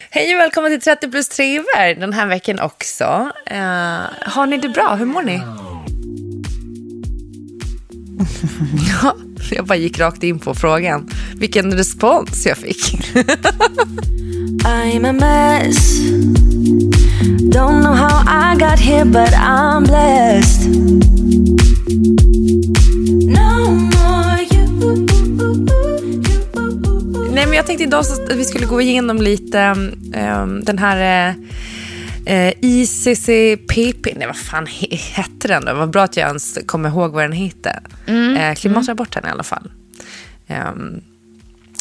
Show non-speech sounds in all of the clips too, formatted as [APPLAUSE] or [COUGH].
Hej och välkommen till 30 plus 3 den här veckan också. Uh, har ni det bra? Hur mår ni? [LAUGHS] ja, jag bara gick rakt in på frågan. Vilken respons jag fick. I'm a mess Don't know how I got here but I'm blessed No jag tänkte idag att vi skulle gå igenom lite um, den här uh, ICCPP. Nej, vad fan he hette den då? Vad bra att jag ens kommer ihåg vad den hette. Mm. Uh, klimatrapporten i alla fall. Um,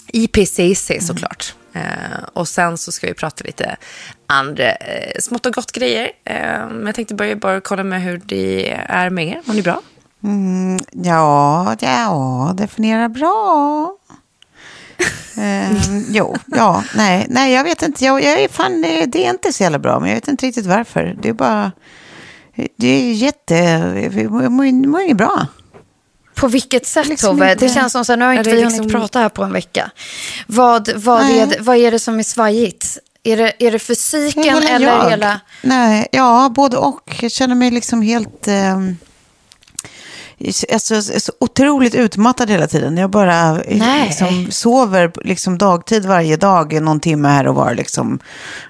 IPCC såklart. Uh, och sen så ska vi prata lite andra uh, smått och gott grejer. Uh, men jag tänkte börja bara kolla med hur det är med er. Mår ni bra? Mm, ja, ja, definiera bra. Ehm, jo, ja, nej, nej, jag vet inte. Jag, jag är fan, det är inte så jävla bra, men jag vet inte riktigt varför. Det är bara, det är jätte, jag mår, inget bra. På vilket sätt Liksom Tove? inte- Det känns som här, nu har inte vi liksom- hunnit prata här på en vecka. Vad, vad, Nej. är, det- vad är det som är svajigt? Är det, är det fysiken eller jag. hela... Nej, ja, både och. Jag känner mig liksom helt... ehm, Alltså, så otroligt utmattad hela tiden. Jag bara liksom, sover liksom, dagtid varje dag, någon timme här och var. Liksom.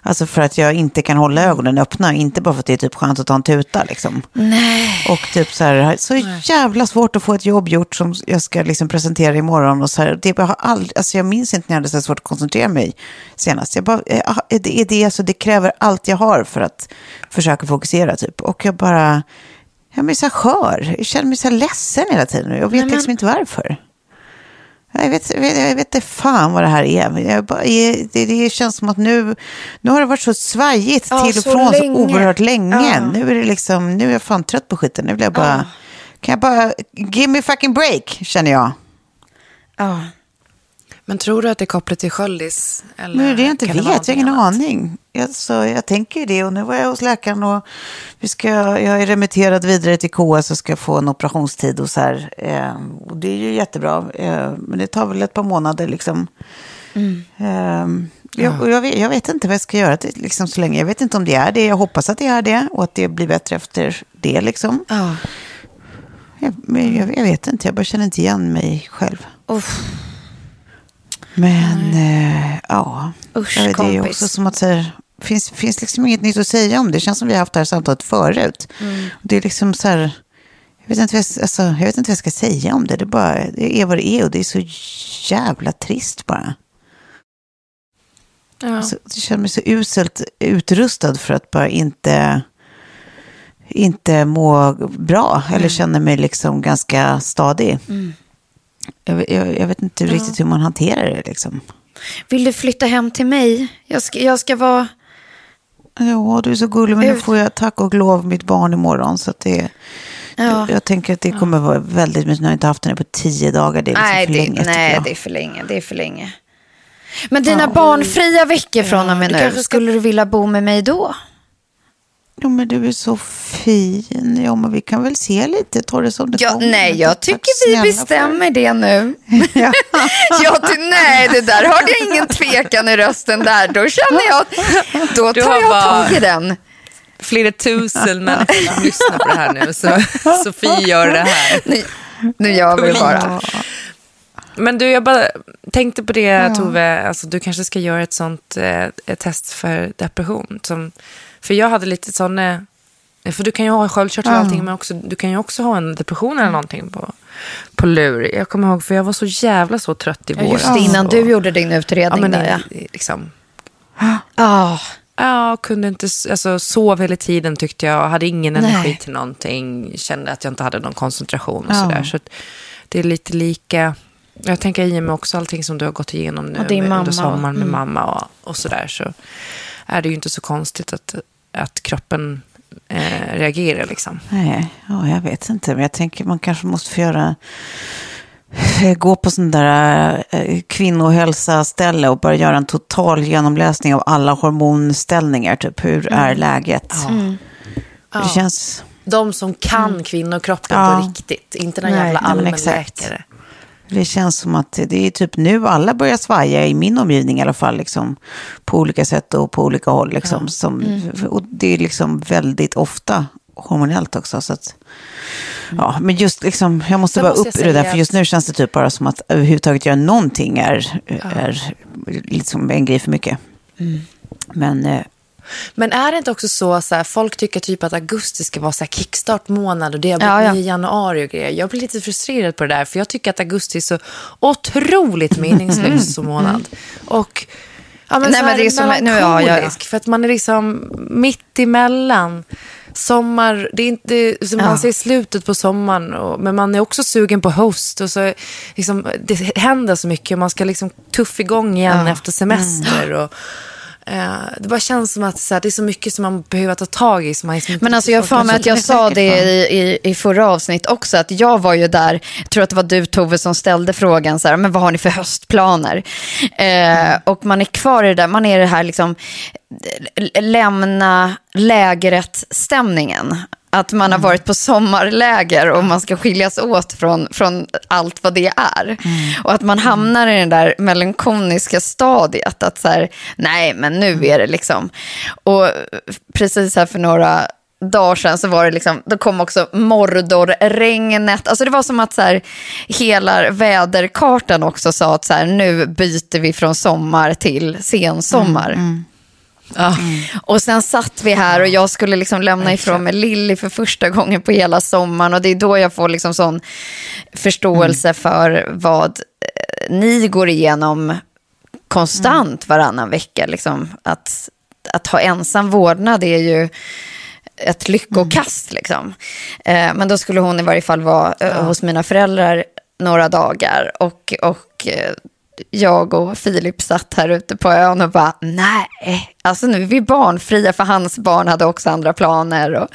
Alltså för att jag inte kan hålla ögonen öppna. Inte bara för att det är typ skönt att ta en tuta. Liksom. Nej. Och typ så här, så jävla svårt att få ett jobb gjort som jag ska liksom presentera imorgon. Och så här, det, jag, har aldrig, alltså jag minns inte när jag hade så svårt att koncentrera mig senast. Jag bara, eh, ah, det, är det, alltså, det kräver allt jag har för att försöka fokusera. Typ. Och jag bara, jag blir så skör. Jag känner mig så ledsen hela tiden. Jag vet men- liksom inte varför. Jag vet, jag vet, jag vet inte fan vad det här är. Bara, det, det känns som att nu, nu har det varit så svajigt Ja, till och så från så länge. oerhört länge. Ja. Nu är det liksom, nu är jag fan trött på skiten. Nu vill jag bara, kan jag bara, give me fucking break, känner jag. Ja. Men tror du att det är kopplat till sköldis? Eller Men det är det jag inte vet, jag har ingen annat? aning. Jag, så jag tänker ju det och nu var jag hos läkaren och vi ska, jag är remitterad vidare till KS och ska få en operationstid och så här. Eh, och det är ju jättebra, eh, men det tar väl ett par månader liksom. Eh, jag, jag, vet, jag vet inte vad jag ska göra till, liksom, så länge. Jag vet inte om det är det. Jag hoppas att det är det och att det blir bättre efter det liksom. Men jag, jag vet inte, jag bara känner inte igen mig själv. Uff. Men eh, ja, Usch, det är också som att säga, finns, finns liksom inget nytt att säga om det. Det känns som vi har haft det här samtalet förut. Mm. Det är liksom så här, jag vet, inte vad jag, alltså, jag vet inte vad jag ska säga om det. Det, är bara, det är vad det är och det är så jävla trist bara. Ja. Alltså, jag känner mig så uselt utrustad för att bara inte, inte må bra. Eller känner mig liksom ganska stadig. Jag, jag, jag vet inte riktigt hur man hanterar det liksom. Vill du flytta hem till mig? Jag ska, jag ska vara... Ja, du är så gullig, men nu får jag tack och lov mitt barn imorgon. Så det, Ja. Jag tänker att det kommer vara väldigt mycket. Nu har inte haft henne på tio dagar. Det är liksom nej, för det, länge. nej det är för länge. Det är för länge. Men dina barnfria veckor från och med nu, kanske skulle du vilja bo med mig då? Jo, men du är så fin. Ja, men vi kan väl se lite, ta det som det Ja, kommer. nej, jag tycker vi bestämmer det nu. [LAUGHS] Ja. [LAUGHS] Ja, ty, nej, det där hörde jag ingen tvekan i rösten där. Då känner jag att då tar jag tag i den. Flera tusen människor som lyssnar på det här nu. Så [LAUGHS] Sofie gör det här. Nu, nu gör vi det bara. Men du, jag bara tänkte på det Tove, alltså, du kanske ska göra ett sånt eh, ett test för depression. Som, för jag hade lite sådana, för du kan ju ha sköldkörtel och allting, men också, du kan ju också ha en depression eller någonting på, på lur. Jag kommer ihåg, för jag var så jävla så trött i Ja, våras. just det, innan och- du gjorde din ja, utredning. men, där, ja. liksom, [GASPS] Ah, Ja, kunde inte, alltså sov hela tiden tyckte jag, hade ingen energi Nej. till någonting, kände att jag inte hade någon koncentration och Ja. sådär. Så det är lite lika, jag tänker i och med också allting som du har gått igenom nu Och din med, mamma. under sommaren med Mm. mamma och, och sådär, så är det ju inte så konstigt att, att kroppen eh, reagerar liksom. Nej, ja, jag vet inte. Men jag tänker man kanske måste få göra... eh, Gå på sån där eh, kvinnohälsa-ställe och bara göra en total genomläsning av alla hormonställningar. Typ, hur är läget? Det känns... De som kan kvinnokroppen Ja. på riktigt, inte någon Nej, jävla allmänläkare. Det känns som att det är typ nu alla börjar svaja, i min omgivning i alla fall, liksom, på olika sätt och på olika håll. Liksom, som, Och det är liksom väldigt ofta hormonellt också. Så att, ja, men just liksom, jag måste Sen bara måste upp ur det där, för just nu känns det typ bara som att överhuvudtaget göra någonting är, är liksom en grej för mycket. Men eh, Men är det inte också så, så här, folk tycker typ att augusti ska vara så här kickstart-månad och det har Ja, blivit ja. ny januari och grejer. Jag blir lite frustrerad på det där, för jag tycker att augusti är så otroligt [LAUGHS] meningslös som månad. Och ja, men Nej, så men det är som- nu- ja, ja, ja. för att man är liksom mitt emellan. Sommar, det är inte, man Ja. ser slutet på sommaren, och, men man är också sugen på höst. Och så, liksom, det händer så mycket och man ska liksom tuff igång igen efter semester. Och, eh, det bara känns som att så här, det är så mycket som man behöver ta tag i. Som man liksom Men alltså jag har för mig att jag sa det i, i, i förra avsnitt också, att jag var ju där, jag tror att det var du Tove som ställde frågan, så här, men vad har ni för höstplaner? Eh, och man är kvar i det där, man är i det här liksom, eh, lämna lägret-stämningen. Att man har varit på sommarläger och man ska skiljas åt från, från allt vad det är. Och att man hamnar i det där melankoniska stadiet. Att så här, nej men nu är det liksom. Och precis här för några dagar sedan så var det liksom, då kom också Mordorregnet. Alltså det var som att så här, hela väderkartan också sa att så här, nu byter vi från sommar till sensommar. Och sen satt vi här och jag skulle liksom lämna ifrån mig Lilly för första gången på hela sommaren. Och det är då jag får liksom sån förståelse för vad eh, ni går igenom konstant varannan vecka. Liksom. Att, att ha ensam vårdnad är ju ett lyckokast. Liksom. Eh, men då skulle hon i varje fall vara eh, hos mina föräldrar några dagar. Och, och eh, jag och Filip satt här ute på ön och bara, nej, alltså nu är vi barnfria för hans barn hade också andra planer. Och,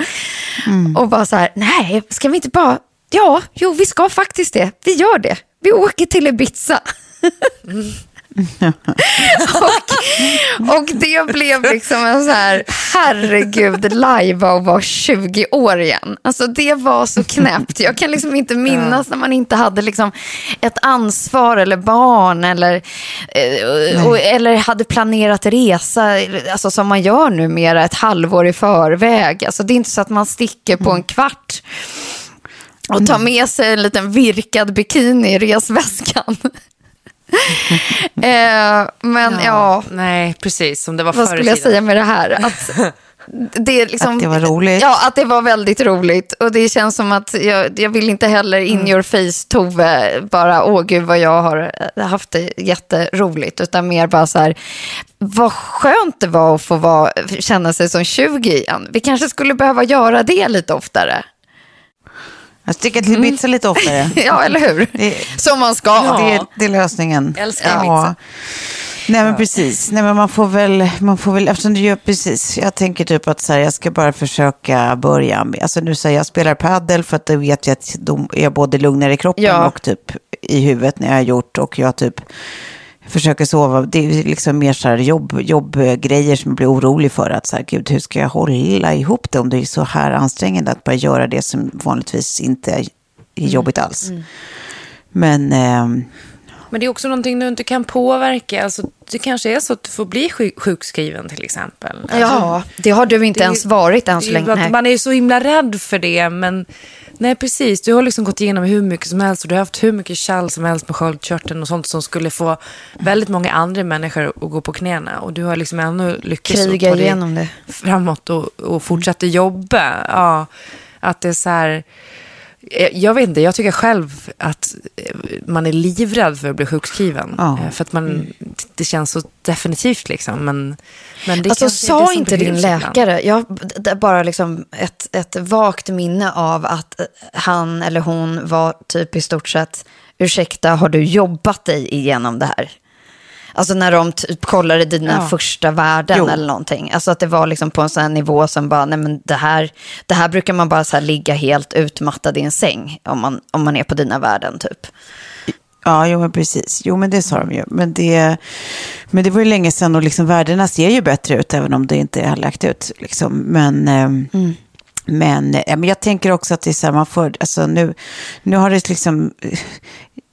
och bara så här, nej, ska vi inte bara, ja, jo, vi ska faktiskt det, vi gör det, vi åker till Ibiza. Och, och det blev liksom en så här, herregud, live och vara 20 år igen. Alltså det var så knäppt. Jag kan liksom inte minnas när man inte hade liksom ett ansvar eller barn eller, eh, och, eller hade planerat resa, alltså som man gör numera ett halvår i förväg. Alltså det är inte så att man sticker på en kvart och tar med sig en liten virkad bikini i resväskan. [LAUGHS] eh, men ja, Nej, precis. Som det var vad skulle jag säga med det här? Att [LAUGHS] det, liksom, Att det var roligt. Ja, att det var väldigt roligt. Och det känns som att jag, jag vill inte heller in Mm. your face Tove, bara åh gud vad jag har haft det jätteroligt. Utan mer bara så här, vad skönt det var att få vara, känna sig som 20 igen. Vi kanske skulle behöva göra det lite oftare. Jag sticker till Ibiza lite oftare. [LAUGHS] Ja, eller hur? Det- Som man ska. Ja. Det, det är lösningen. Älskar Ibiza. Nej men precis. Nej men man får väl, man får väl, eftersom du gör precis. Jag tänker typ att så här, jag ska bara försöka börja med, alltså nu säger jag spelar paddel för att då vet jag att då är jag både lugnare i kroppen Ja. och typ i huvudet när jag har gjort och jag typ försöker sova. Det är liksom mer så här jobb, jobbgrejer som jag blir orolig för. Att så här, gud, hur ska jag hålla ihop det om det är så här ansträngande att bara göra det som vanligtvis inte är jobbigt alls. Men ehm, Men det är också någonting du inte kan påverka. Alltså, det kanske är så att du får bli sjuk- sjukskriven till exempel. Alltså, Ja, det har du inte ens varit än så länge. Man är ju så himla rädd för det. Men nej, precis. Du har liksom gått igenom hur mycket som helst. Och du har haft hur mycket kall som helst med sköldkörteln och sånt som skulle få väldigt många andra människor att gå på knäna. Och du har liksom ändå lyckats Kriga ta dig igenom det. framåt och, och fortsätta jobba. Ja, att det är så här... eh, Jag vet inte, jag tycker själv att eh, man är livrädd för att bli sjukskriven. Ja. Eh, För att man, det känns så definitivt liksom. Men, men det Alltså det sa som inte din ibland. läkare, jag det är bara liksom ett, ett vagt minne av att han eller hon var typ i stort sett, ursäkta, har du jobbat dig igenom det här? Alltså när de typ kollade dina Ja. första värden Jo. eller någonting. Alltså att det var liksom på en sån här nivå som bara, nej men det här, det här brukar man bara så ligga helt utmattad i en säng om man, om man är på dina värden typ. Ja, jo, men precis. Jo, men det sa de ju. Men det, men det var ju länge sedan och liksom värdena ser ju bättre ut, även om det inte har lagt ut. Liksom. Men, ehm, men, eh, men jag tänker också att det är så här, man får, alltså nu, nu har det liksom,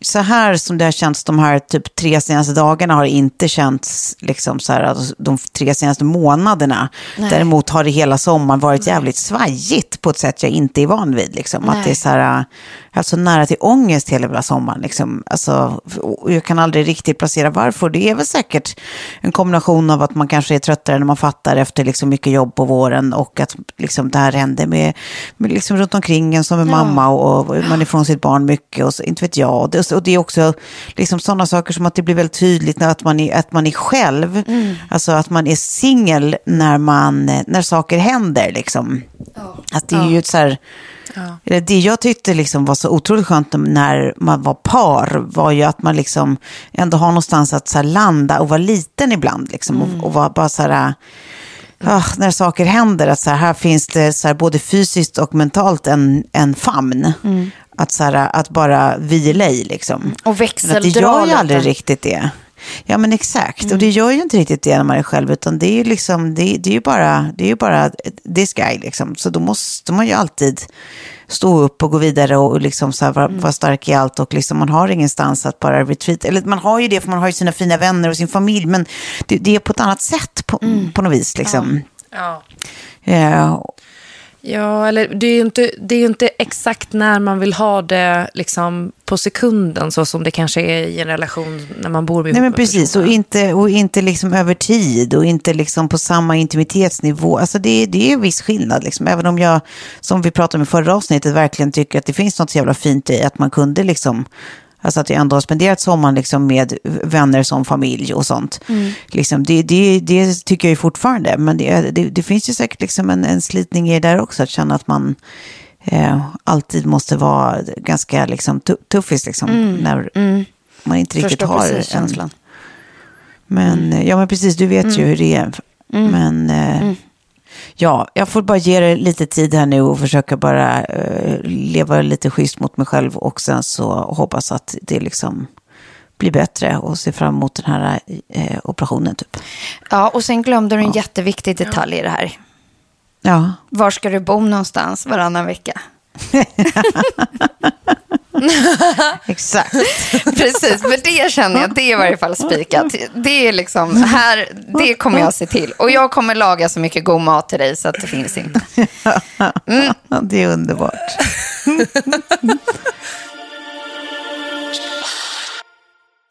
så här som det har känts de här typ tre senaste dagarna har det inte känts liksom så här, alltså, de tre senaste månaderna. Däremot har det hela sommaren varit jävligt svajigt på ett sätt jag inte är van vid. Liksom. Att Nej. det är så här, alltså nära till ångest hela jävla sommaren. Liksom. Alltså, jag kan aldrig riktigt placera varför. Det är väl säkert en kombination av att man kanske är tröttare när man fattar efter liksom mycket jobb på våren och att liksom, det här händer med, med liksom runt omkring en som en mamma och, och man är ifrån sitt barn mycket och så, inte vet jag. Och det, och det är också liksom sådana saker som att det blir väldigt tydligt när att man är, att man är själv. Alltså att man är singel när, man, när saker händer. Liksom. Att det är ju ett så här... Eller Det jag tyckte liksom var så otroligt skönt när man var par var ju att man liksom ändå har någonstans att så landa och vara liten ibland. Liksom, och, och vara bara så här, ah, när saker händer, att så här, här finns det så här, både fysiskt och mentalt en, en famn. Att, så här, att bara vila i liksom. Och Men att det växeldra gör ju lite. aldrig riktigt det. Ja men exakt, och det gör ju inte riktigt det när man är själv, utan det är ju liksom, det, det är ju bara, det är ju bara this guy liksom. Så då måste man ju alltid stå upp och gå vidare och och liksom så här, vara, vara stark i allt och liksom man har ingenstans att bara retreat. Eller man har ju det för man har ju sina fina vänner och sin familj, men det, det är på ett annat sätt på, på något vis liksom. Ja. Eh, Ja, eller det är ju inte, det är inte exakt när man vill ha det liksom, på sekunden, så som det kanske är i en relation när man bor med Nej men precis, och inte, och inte liksom över tid och inte liksom på samma intimitetsnivå. Alltså det, det är en viss skillnad, liksom. även om jag, som vi pratade om i förra avsnittet, verkligen tycker att det finns något så jävla fint i att man kunde liksom, alltså att jag ändå har spenderat sommaren liksom med vänner som familj och sånt. Liksom, det, det, det tycker jag ju fortfarande, men det, det, finns ju säkert liksom en, en slitning i det där också, att känna att man eh, alltid måste vara ganska liksom, tu- tuffis liksom, när man inte riktigt Förstår har precis en, känslan. men, eh, ja men precis, du vet ju hur det är. Men eh, ja, jag får bara ge det lite tid här nu och försöka bara eh, leva lite schysst mot mig själv och sen så hoppas att det liksom blir bättre och se fram emot den här eh, operationen typ. Ja, och sen glömde du en jätteviktig detalj i det här. Ja, Var ska du bo någonstans varannan vecka? [LAUGHS] [LAUGHS] exakt. Precis, för det känner jag, det är i varje fall spikat. Det är liksom, här, det kommer jag se till. Och jag kommer laga så mycket god mat till dig så att det finns inte. [LAUGHS] Ja, det är underbart. [LAUGHS]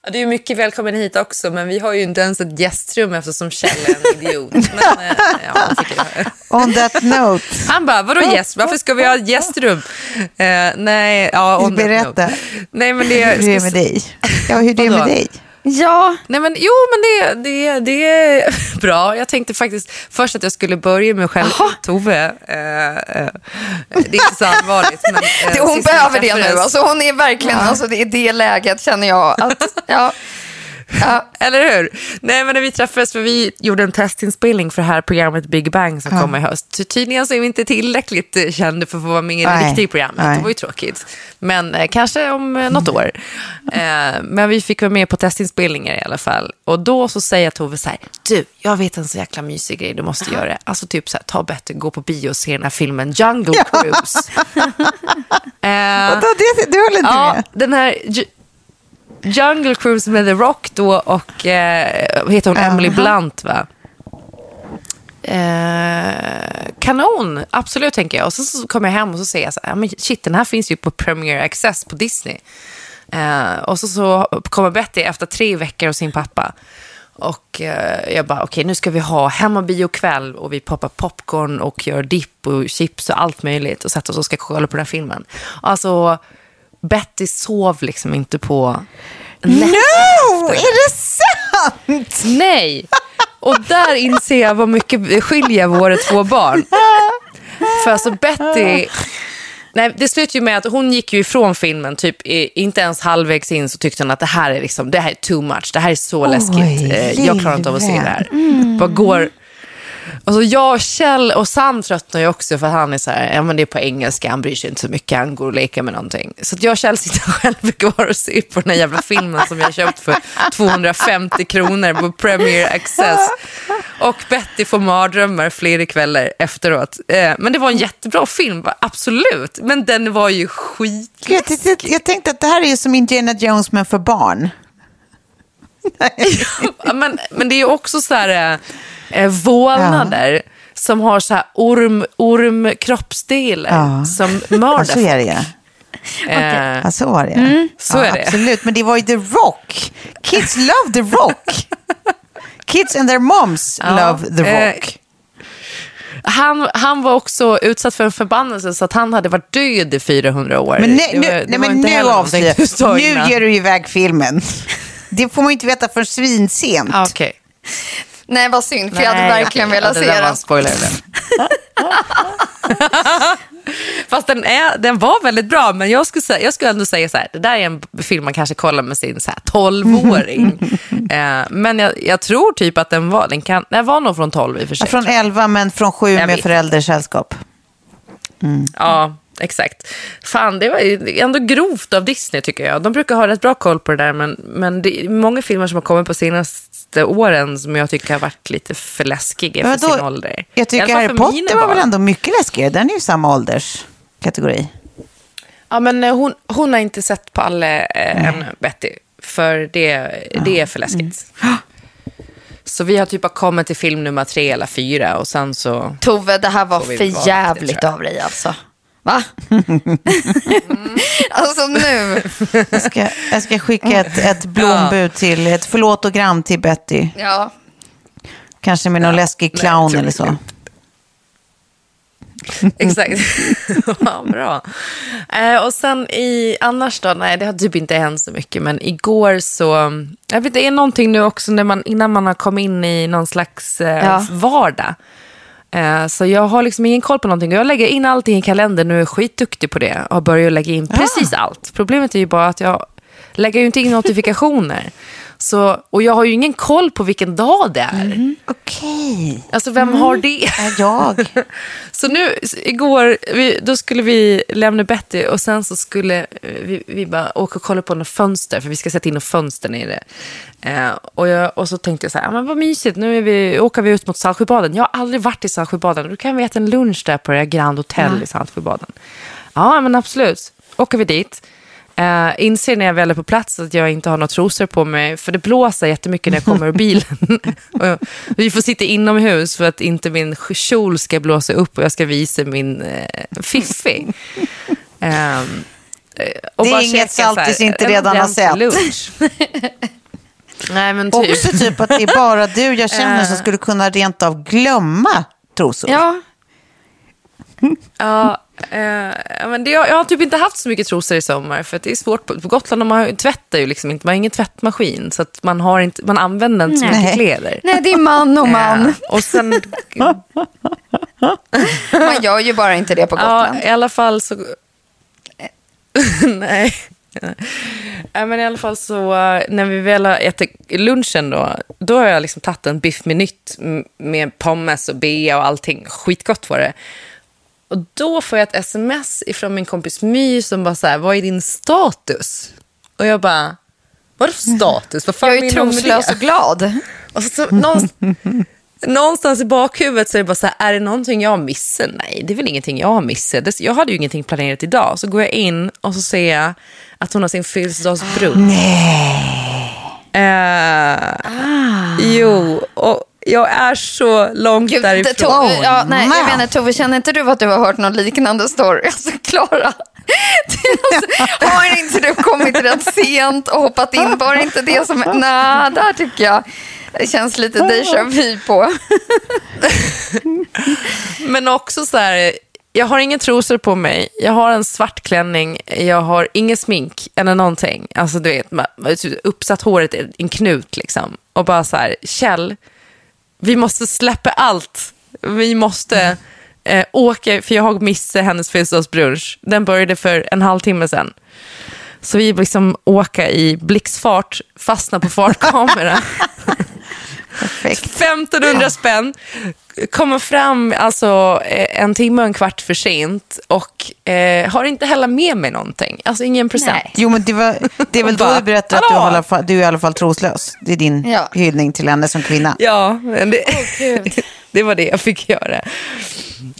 Ja, du är mycket välkommen hit också, men vi har ju inte ens ett gästrum eftersom Kjell är en idiot. [LAUGHS] Men, eh, ja, han. On that note, han bara, vadå gäst? Varför ska vi ha ett gästrum? Eh, nej, ja, on that Berätta. note. Nej, men det, hur är det med dig? Ja, hur är det med dig? Ja, Nej men jo, men det, det, det är [LAUGHS] bra. Jag tänkte faktiskt först att jag skulle börja med att skälla ut Tove. Eh, eh, det är inte så allvarligt. Men, [LAUGHS] eh, hon behöver det nu. Alltså, hon är verkligen, alltså, det är det läget känner jag. Att, ja. [LAUGHS] Ja, eller hur? Nej, men när vi träffades, för vi gjorde en testinspelning för det här programmet Big Bang som kommer i höst. Så tydligen så är vi inte tillräckligt eh, kända för att få vara med i det riktiga programmet. Nej. Det var ju tråkigt. Men eh, kanske om eh, något år. Eh, men vi fick vara med på testinspelningar i alla fall. Och då så säger Tove så här, du, jag vet en så jäkla mysig grej du måste göra. [LAUGHS] Alltså typ så här, ta bättre, gå på bio och se den här filmen Jungle Cruise. [LAUGHS] eh, du håller inte Ja, med? den här Jungle Cruise med The Rock då och, eh, heter hon, Emily Blunt va? Eh, kanon, absolut tänker jag. Och så, så kommer jag hem och så säger jag så här, "Ja, men shit den här finns ju på Premier Access på Disney. Eh, och så, så kommer Betty efter tre veckor hos sin pappa. Och eh, jag bara, okej nu ska vi ha hemmabiokväll och vi poppar popcorn och gör dipp och chips och allt möjligt och sätter oss och ska kolla på den här filmen. Alltså, Betty sov liksom inte på No! Är det sant? Nej! Och där inser jag vad mycket skiljer våra två barn. För alltså Betty... Nej, det slutade ju med att hon gick ju ifrån filmen, typ inte ens halvvägs in så tyckte hon att det här är, liksom, det här är too much, det här är så läskigt. Eh, Jag klarar inte av att se det här. Vad går... Alltså jag, Kjell och Sam tröttnar ju också för att han är så här, ja men det är på engelska, han bryr sig inte så mycket, han går och leker med någonting. Så jag och Kjell sitter [LAUGHS] själv kvar och ser på den här jävla filmen som jag köpt för [LAUGHS] 250 kronor på Premier Access. Och Betty får mardrömmar flera kvällar efteråt. Eh, Men det var en jättebra film, absolut. Men den var ju skit. Gud, Jag, tänkte- jag tänkte att det här är som Indiana Jones men för barn. [LAUGHS] Men, men det är ju också så här eh, vålnader som har så här orm, orm kroppsdelar Ja. som [LAUGHS] Ja, mördar så är det ja. Eh, Ja, så var det ja. så ja, är det. Absolut, men det var ju The Rock. Kids love The Rock. Kids and their moms [LAUGHS] love The eh, Rock. han, han var också utsatt för en förbannelse så att han hade varit död i 400 år. Men, nej, Det var- nu, det nej, nu avslöjar Nu ger du iväg filmen. [LAUGHS] Det får man ju inte veta för svinsent. Okej. Nej, vad synd, för jag hade verkligen velat se den. en spoiler. [LAUGHS] Fast den, är, den var väldigt bra, men jag skulle, säga, jag skulle ändå säga så här, det där är en film man kanske kollar med sin så här 12-åring. [LAUGHS] eh, men jag, jag tror typ att den var, den, kan, den var nog från 12 i och för Ja, sig. från 11 men från 7 Jag med vet. föräldrasällskap. Ja, exakt. Fan, det var ändå grovt av Disney tycker jag. De brukar ha rätt bra koll på det där, men, men det är många filmer som har kommit på senaste åren som jag tycker har varit lite för läskiga för sin ålder. Jag tycker Harry Potter var väl ändå mycket läskigare. Den är ju samma ålderskategori. Ja, men eh, hon, hon har inte sett på alla eh, än, Betty. För det, det är för läskigt. [GASPS] Så vi har typ bara kommit till film nummer tre eller fyra och sen så... Tove, det här var för jävligt av dig alltså. Va? alltså nu. Jag ska, jag ska skicka ett, ett blombud till, ett förlåtogram till Betty. Ja. Kanske med någon läskig Nej, clown tror eller så. Exakt. [LAUGHS] ja, bra. Eh, och sen i annars då, nej det har typ inte hänt så mycket, men igår så, jag vet det är någonting nu också när man, innan man har kommit in i någon slags eh, Ja. vardag. Eh, så jag har liksom ingen koll på någonting. Jag lägger in allting i kalendern nu är jag skitduktig på det och börjar lägga in precis allt. Problemet är ju bara att jag lägger ju inte in notifikationer. Så, och jag har ju ingen koll på vilken dag det är. Okej. Alltså vem har det? Ja, jag. [LAUGHS] Så nu, igår, vi, då skulle vi lämna Betty och sen så skulle eh, vi, vi bara åka och kolla på något fönster, för vi ska sätta in något fönster nere. Eh, och, jag, och så tänkte jag så här, "Ja, men vad mysigt, nu vi, åker vi ut mot Saltsjöbaden. Jag har aldrig varit i Saltsjöbaden, då kan vi äta en lunch där på det Grand Hotel i Saltsjöbaden. Ja, men absolut. Åker vi dit. Uh, inser när jag väl är på plats att jag inte har några trosor på mig, för det blåser jättemycket när jag kommer ur [LAUGHS] bilen. [LAUGHS] och vi får sitta inomhus för att inte min kjol ska blåsa upp och jag ska visa min uh, fiffi. [LAUGHS] Eh, och Det är inget Saltis inte redan har sett. Nej, men typ. Också typ att det är bara du jag känner som [LAUGHS] skulle kunna rent av glömma trosor. Ja. Ja, eh, men det, jag, jag har typ inte haft så mycket trosor i sommar för att det är svårt. På, på Gotland man tvättar ju liksom inte, man har ingen tvättmaskin så att man, har inte, man använder inte så mycket Nej. kläder. Nej, det är man och man. Eh, och sen, Man gör ju bara inte det på ja, Gotland. i alla fall så... [LAUGHS] Nej. Men i alla fall så, eh, när vi väl har ätit lunchen då, då har jag liksom tagit en biff med nytt med pommes och bea och allting. Skitgott var det. Och då får jag ett sms ifrån min kompis My som bara så här, vad är din status? Och jag bara, vad är det för status? Vad fan Jag är det? och glad. Och så, så, någonstans, [LAUGHS] någonstans i bakhuvudet så är det bara så här, är det någonting jag har missat? Nej, det är väl ingenting jag har missat. Det- Jag hade ju ingenting planerat idag. Så går jag in och så ser jag att hon har sin födelsedagsbrunch. Nej. Eh, Jo, och jag är så långt Gud, därifrån. Tove, ja, nej, jag man. menar, Tove, känner inte du att du har hört någon liknande story? [LAUGHS] Alltså, Klara, alltså, har inte du kommit rätt sent och hoppat in? Var det inte det som... Nej, där tycker jag det känns lite déjà vu på. [LAUGHS] Men också så här, jag har inga trosor på mig, jag har en svart klänning, jag har inget smink eller någonting. Alltså du vet, ma- uppsatt håret i en knut liksom. Och bara så här, Kjell, vi måste släppa allt. Vi måste eh, åka, för jag har missat hennes födelsedagsbrunch. Den började för en halvtimme sedan. Så vi liksom åka i blixtfart, fastna på fartkamera. [LAUGHS] Perfekt. 1500 spänn. Kommer fram alltså eh, en timme och en kvart för sent och eh, har inte heller med mig någonting. Alltså ingen present. Nej. Jo, men det, var, det är väl då du berättar att du, hallå? är i alla fall, du är i alla fall troslös. Det är din Ja. hyllning till henne som kvinna. Ja, men det, [LAUGHS] det var det jag fick göra.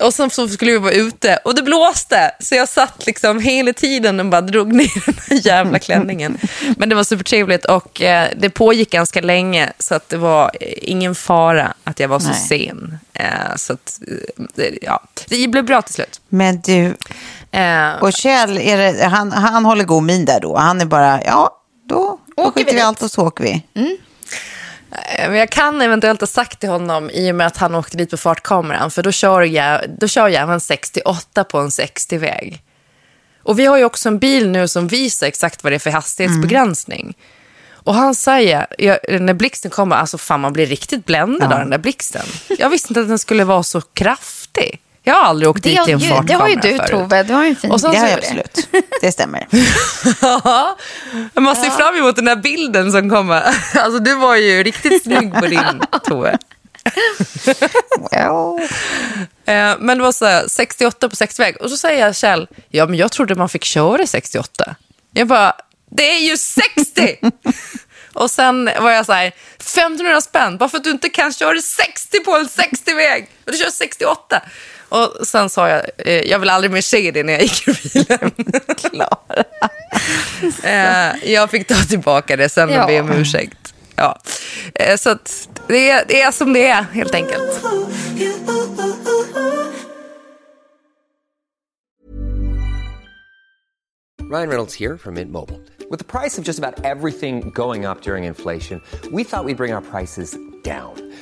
Och sen så skulle vi vara ute och det blåste. Så jag satt liksom hela tiden och bara drog ner [LAUGHS] den här jävla klänningen. Men det var supertrevligt och eh, det pågick ganska länge. Så att det var eh, ingen fara att jag var så Nej. sen. Eh, så att, eh, ja, det blev bra till slut. Men du, Eh, och Kjell, det, han, han håller god min där då. Han är bara, ja, då, då vi skiter vi dit. allt och så åker vi. Eh, Men jag kan eventuellt ha sagt till honom i och med att han åkte dit på fartkameran, för då kör jag, då kör jag även 68 på en 60-väg. Och vi har ju också en bil nu som visar exakt vad det är för hastighetsbegränsning. Och han säger, jag, när blixten kommer, alltså fan man blir riktigt bländad av den där blixten. Jag visste inte att den skulle vara så kraftig. Jag har aldrig åkt Det, dit i en fartkamera det har ju du, förut. Tove. Du har ju en fin Och sen Det har jag absolut. Det stämmer. [LAUGHS] Ja, man ser fram emot den där bilden som kommer. [LAUGHS] Alltså du var ju riktigt snygg på din, [LAUGHS] Tove. Well. Eh, Men det var så här, 68 på 60-väg. Och så säger jag Kjell, ja men jag trodde man fick köra i 68. Jag bara, det är ju 60! och sen var jag så här, 1500 spänn, bara för att du inte kan köra 60 på en 60-väg. Och du kör 68. Och sen sa jag, eh, jag vill aldrig mer se det när jag gick ur bilen. [LAUGHS] Klara. eh, jag fick ta tillbaka det sen och Ja. be om ursäkt. Ja. Eh, så att det, är, det är som det är, helt enkelt. Ryan Reynolds here from Mint Mobile. With the price of just about everything going up during inflation, we thought we'd bring our prices down.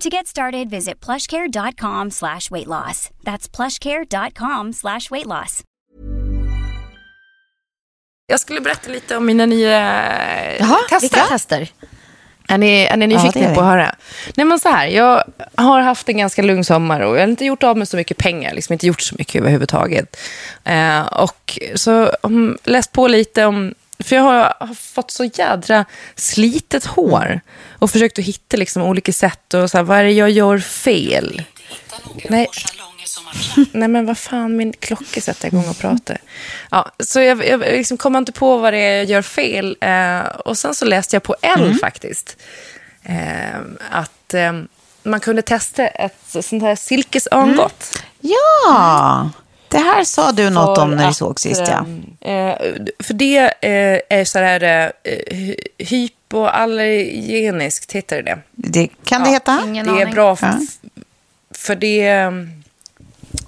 To get started, visit plushcare.com slash weight loss. That's plushcare.com slash weight loss. Jag skulle berätta lite om mina nya Jaha, tester. vilka tester? Är ni, är ni Ja, nyfikna vi. på att höra? Nej, men så här, jag har haft en ganska lugn sommar och jag har inte gjort av med så mycket pengar. Liksom inte gjort så mycket överhuvudtaget. Eh, och så um, läst på lite om... För jag har, har fått så jädra slitet hår. Och försökt att hitta liksom olika sätt. Och så här, vad är det jag gör fel? Nej. [LAUGHS] Nej men vad fan, min klocka sätter igång och pratar. Ja, så jag, jag liksom kom inte på vad det är jag gör fel. Eh, och sen så läste jag på L faktiskt. Eh, att eh, man kunde testa ett sånt här silkesörngott. Ja, det här sa du något om när vi såg sist. Ja. eh, för det eh, är så här eh, hy- hypoallergeniskt, heter det det? Det kan det heta. Ingen det är aning. bra för, Ja. för det,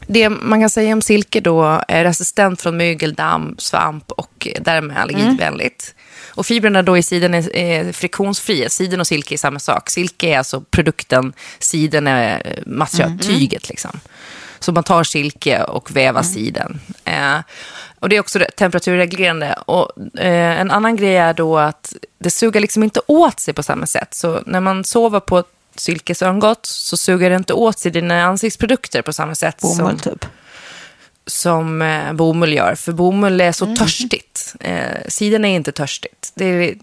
det man kan säga om silke då är resistent från mygel, damm, svamp och därmed allergivänligt. Och fibrerna då i siden är, är friktionsfria. Siden och silke är samma sak. Silke är alltså produkten, siden är eh, material, tyget liksom. Så man tar silke och vävar siden. Eh, och det är också temperaturreglerande. Och eh, en annan grej är då att det suger liksom inte åt sig på samma sätt. Så när man sover på silkesörngott så suger det inte åt sig dina ansiktsprodukter på samma sätt Bomull som, typ. Som eh, bomull gör. För bomull är så törstigt. Eh, siden är inte törstigt. Det är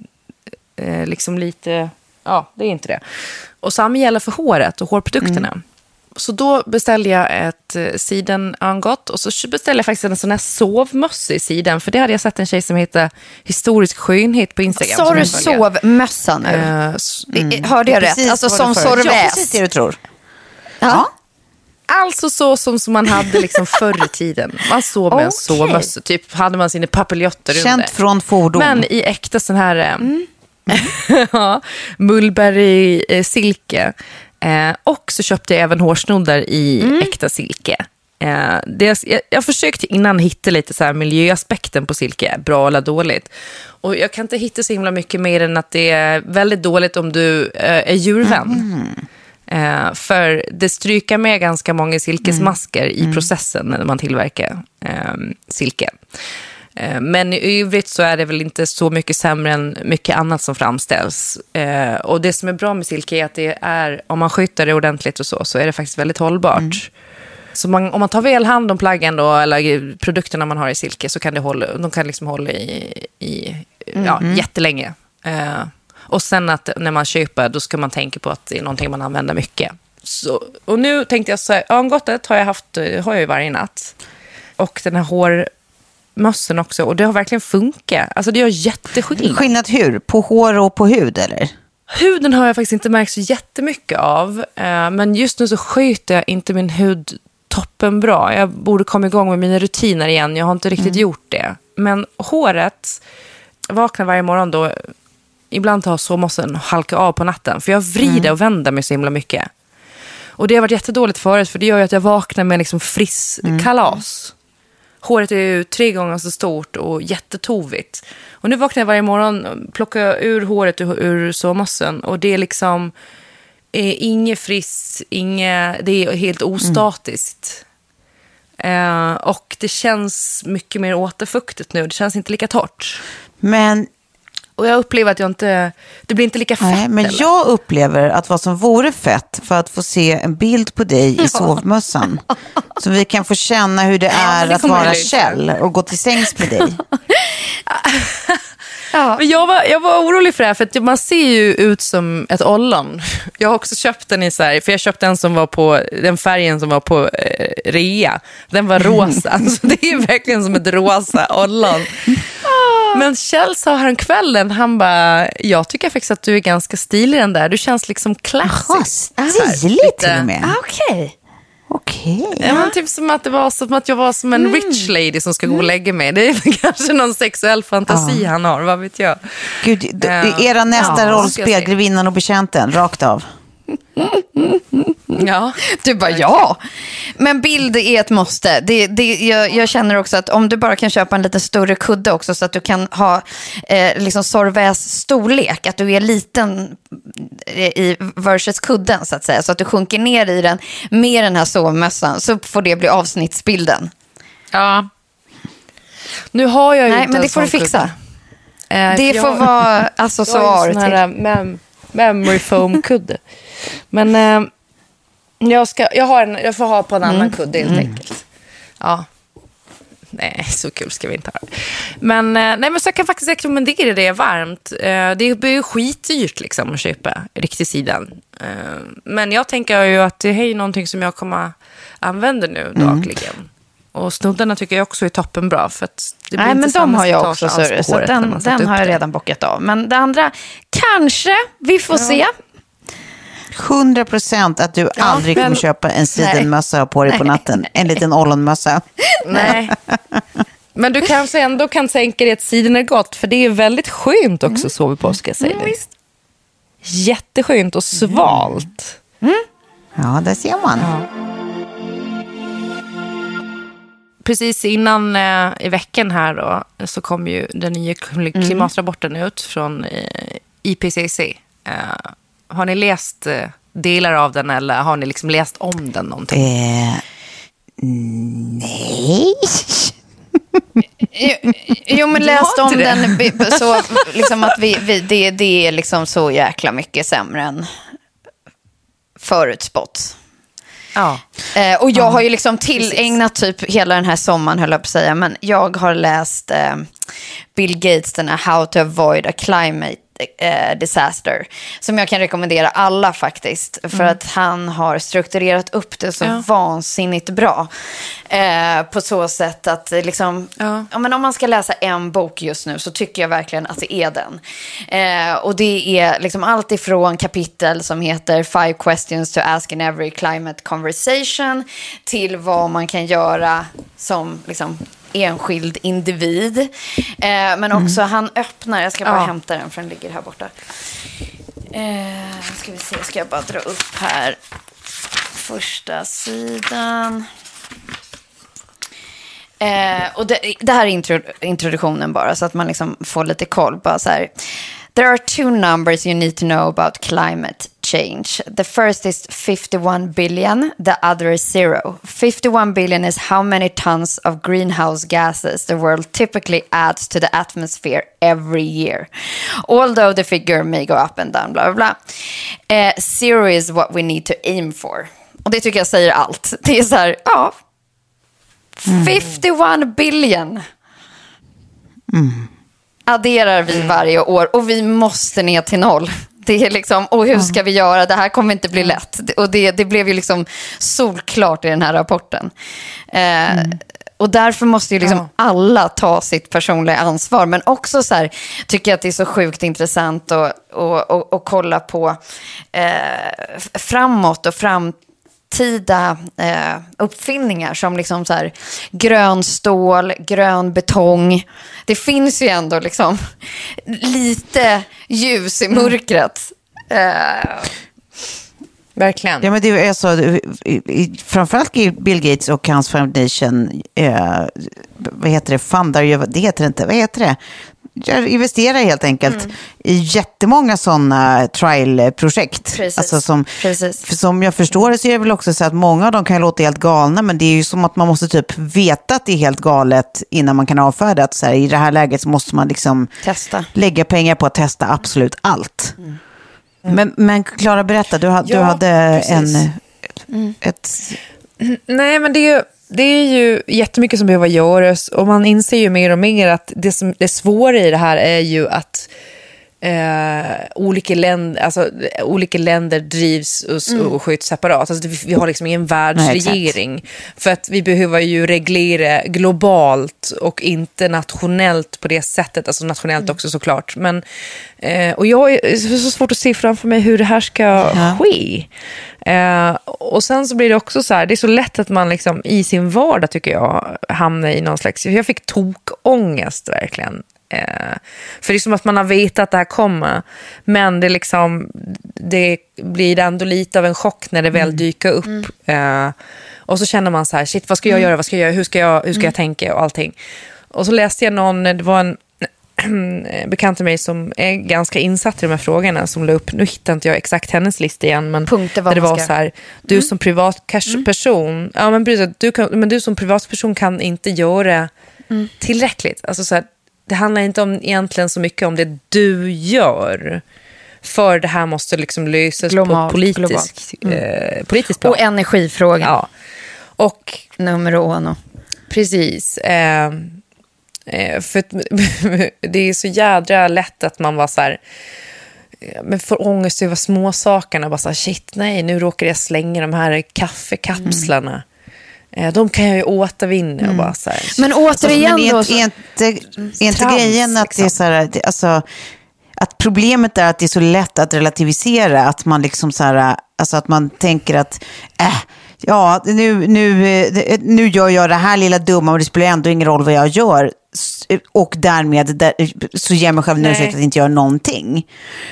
eh, liksom lite... Ja, det är inte det. Och samma gäller för håret och hårprodukterna. Så då beställde jag ett eh, sidenörngott och så beställde jag faktiskt en sån här sovmössa i siden. För det hade jag sett en tjej som heter Historisk skönhet på Instagram. Sa du sovmössa nu? S- I- Hörde jag rätt? Precis Alltså som föreslår. Ja, sorväs? precis det du tror. Ja. Alltså så som, som man hade liksom [LAUGHS] förr i tiden. Man sov med en Okej. sovmössa. Typ hade man sina papiljotter under. Känt från fordon. Men i äkta sån här eh, Mm. [LAUGHS] ja, Mulberry-silke. Eh, och så köpte jag även hårsnoddar i Mm. äkta silke. Eh, det, jag, jag försökte innan hitta lite så miljöaspekten på silke, bra eller dåligt. Och jag kan inte hitta så himla mycket mer än att det är väldigt dåligt om du eh, är djurvän. Eh, för det stryker med ganska många silkesmasker i processen när man tillverkar eh, silke. Eh, men i övrigt så är det väl inte så mycket sämre än mycket annat som framställs. Eh, och det som är bra med silke är att det är, om man skyttar det ordentligt och så, så är det faktiskt väldigt hållbart. Så man, om man tar väl hand om plaggen då, eller produkterna man har i silke, så kan det hålla, de kan liksom hålla i, i ja, jättelänge. Eh, och sen att när man köper, då ska man tänka på att det är någonting man använder mycket. Så, och nu tänkte jag så här, örngottet har jag haft, eh, har jag ju varje natt. Och den här hårmössen också, och det har verkligen funkat. Alltså det gör jätteskillnad. Skillnad hur? På hår och på hud eller? Huden har jag faktiskt inte märkt så jättemycket av. Eh, men just nu så sköter jag inte min hud toppen bra. Jag borde komma igång med mina rutiner igen. Jag har inte riktigt gjort det. Men håret, vaknar varje morgon då. Ibland tar sovmossen och halkar av på natten. För jag vrider och vänder mig så himla mycket. Och det har varit jättedåligt förut. För det gör ju att jag vaknar med liksom friss kalas. Håret är ju tre gånger så stort och jättetovigt. Och nu vaknar jag varje morgon, plockar ur håret ur, ur sovmossen och det är liksom eh, inget friss, inget, det är helt ostatiskt. Eh, och det känns mycket mer återfuktigt nu, det känns inte lika torrt. Men, Och jag upplever att jag inte, det blir inte lika fett. nej, men eller? jag upplever att vad som vore fett för att få se en bild på dig i sovmössan. Så vi kan få känna hur det är det att vara. Kjell och gå till sängs med dig. [LAUGHS] Men jag var, jag var orolig för det här, för att man ser ju ut som ett ollon. Jag har också köpt den i så här, för jag köpte en som var på, den färgen som var på eh, rea. Den var rosa, [LAUGHS] så det är verkligen som ett rosa ollon. Men Kjell sa häromkvällen, han bara, jag tycker faktiskt att du är ganska stilig den där. Du känns liksom Jaha, classic. stilig till och med. Ah, Okej. Okej. Ja, men typ som att det var som att jag var som Mm. en rich lady som ska gå och lägga mig. Det är [LAUGHS] kanske någon sexuell fantasi han har, vad vet jag. Gud, Ja. era nästa Ja, ska jag rollspel, se. Grevinnan och betjänten, rakt av. Ja. Du bara ja. Men bild är ett måste. Det, det, jag, jag känner också att om du bara kan köpa en lite större kudde också så att du kan ha eh, liksom Sorväs storlek. Att du är liten eh, i versus kudden så att säga. Så att du sjunker ner i den med den här sovmössan. Så får det bli avsnittsbilden. Ja. Nu har jag ju Nej, inte men en det får du fixa. kudde. Eh, Det för får jag- vara [LAUGHS] jag accessoar till. Memory foam-kudde. Men eh, jag, ska, jag, har en, jag får ha på en annan kudde helt enkelt. Ja. Nej, så kul ska vi inte ha. Men, eh, nej, men så jag kan faktiskt rekommendera det varmt. Eh, Det blir ju skitdyrt liksom, att köpa riktig sidan. Eh, Men jag tänker ju att det är någonting som jag kommer använda nu dagligen. Och snoddarna tycker jag också är toppenbra. För att det blir Nej, inte men de har jag också, alls så, den, den har jag det. redan bockat av. Men det andra, kanske, vi får se. 100 procent att du aldrig men- kommer köpa en sidenmössa och ha på dig på natten. En liten ollonmössa. [LAUGHS] Nej. Men du kanske ändå kan tänka dig att siden är gott, för det är väldigt skönt också att sova på, ska jag säga dig. Jätteskönt och svalt. Ja, där ser man. Precis innan eh, i veckan här då, så kom ju den nya kli- klimatrapporten ut från eh, IPCC. Eh, har ni läst eh, delar av den eller har ni liksom läst om den någonting? Eh, nej. Jo, Jo, men [LAUGHS] läst om den [LAUGHS] så liksom att vi, vi, det, det är liksom så jäkla mycket sämre än förutspått. Ja. Eh, och jag har ju liksom tillägnat typ hela den här sommaren, höll jag på att säga, men jag har läst eh, Bill Gates, den här How to avoid a climate eh, disaster, som jag kan rekommendera alla faktiskt, för att han har strukturerat upp det så Ja. vansinnigt bra. Eh, på så sätt att eh, liksom, Ja. ja, men om man ska läsa en bok just nu så tycker jag verkligen att det är den. Eh, och det är liksom allt ifrån kapitel som heter Five questions to ask in every climate conversation till vad man kan göra som liksom, enskild individ. Eh, men också han öppnar, jag ska bara Ja. hämta den för den ligger här borta. Eh, ska vi se, ska jag bara dra upp här. Första sidan. Eh, och det, det här är intro, introduktionen bara, så att man liksom får lite koll. Bara så här. There are two numbers you need to know about climate change. The first is 51 billion, the other is zero. 51 billion is how many tons of greenhouse gases the world typically adds to the atmosphere every year. Although the figure may go up and down, bla bla bla. Eh, zero is what we need to aim for. Och det tycker jag säger allt. [LAUGHS] Det är så här, ja, 51 billion adderar vi varje år och vi måste ner till noll. Det är liksom, och hur ska vi göra? Det här kommer inte bli lätt. Och det, det blev ju liksom solklart i den här rapporten. Eh, Och därför måste ju liksom alla ta sitt personliga ansvar. Men också så här, tycker jag att det är så sjukt intressant att och, och, och kolla på eh, framåt och framtida eh, uppfinningar som liksom så här, grön stål, grön betong. Det finns ju ändå liksom [LAUGHS] lite ljus i mörkret. Eh, Verkligen. Ja, men det är så, i- framförallt Bill Gates och hans foundation, eh, vad heter det, fundar det heter inte, vad heter det? Jag investerar helt enkelt i jättemånga sådana trial-projekt. Precis, Alltså som, precis. som jag förstår det så är det väl också så att många av dem kan låta helt galna, men det är ju som att man måste typ veta att det är helt galet innan man kan avfärda att så här, i det här läget så måste man liksom Testa. lägga pengar på att testa absolut allt. Men, men Klara, berätta, du, ha, du Ja, hade precis. en, ett... Nej, men det är, det är ju jättemycket som behöver göras. Och man inser ju mer och mer att det, som, det svåra i det här är ju att eh, olika, länder, alltså, olika länder drivs och, s- och sköts separat. Alltså, vi, vi har liksom ingen världsregering. för att vi behöver ju reglera globalt och inte nationellt på det sättet. Alltså nationellt också såklart. Men, eh, och jag är det är så svårt att se framför mig hur det här ska ske. Eh, och sen så blir det också så här, det är så lätt att man liksom i sin vardag tycker jag hamnar i någon slags, jag fick tokångest verkligen. Eh, för det är som att man har vetat att det här kommer, men det, liksom, det blir ändå lite av en chock när det väl dyker upp. Eh, och så känner man så här, shit vad ska jag göra, vad ska jag göra, hur ska jag, hur ska jag tänka? och allting. Och så läste jag någon, det var en [CLEARS THROAT] bekant till mig som är ganska insatt i de här frågorna som la upp, nu hittar inte jag exakt hennes lista igen, men Punkter där det var ska- så här, du som privatperson, ja, men precis, du, kan, men du som privatperson kan inte göra tillräckligt. Alltså så här, det handlar inte om egentligen så mycket om det du gör. För det här måste liksom lösas Global- på politisk. Mm. eh, politisk plan. Och energifrågan. Ja. Och Nummer uno. Precis. Eh, eh, för [LAUGHS] det är så jädra lätt att man var så här, eh, men får ångest över småsakerna. Bara så här, shit, nej, nu råkar jag slänga de här kaffekapslarna. Eh, de kan jag ju återvinna. Och bara så här, Men återigen men är, då. är Så, inte, är inte Trams, grejen att det är liksom. så här, alltså, att problemet är att det är så lätt att relativisera, att man liksom så här, alltså att man tänker att, äh, ja, nu, nu, eh, nu gör jag det här lilla dumma och det spelar ändå ingen roll vad jag gör. Och därmed där, så ger jag mig själv en ursäkt att inte göra någonting.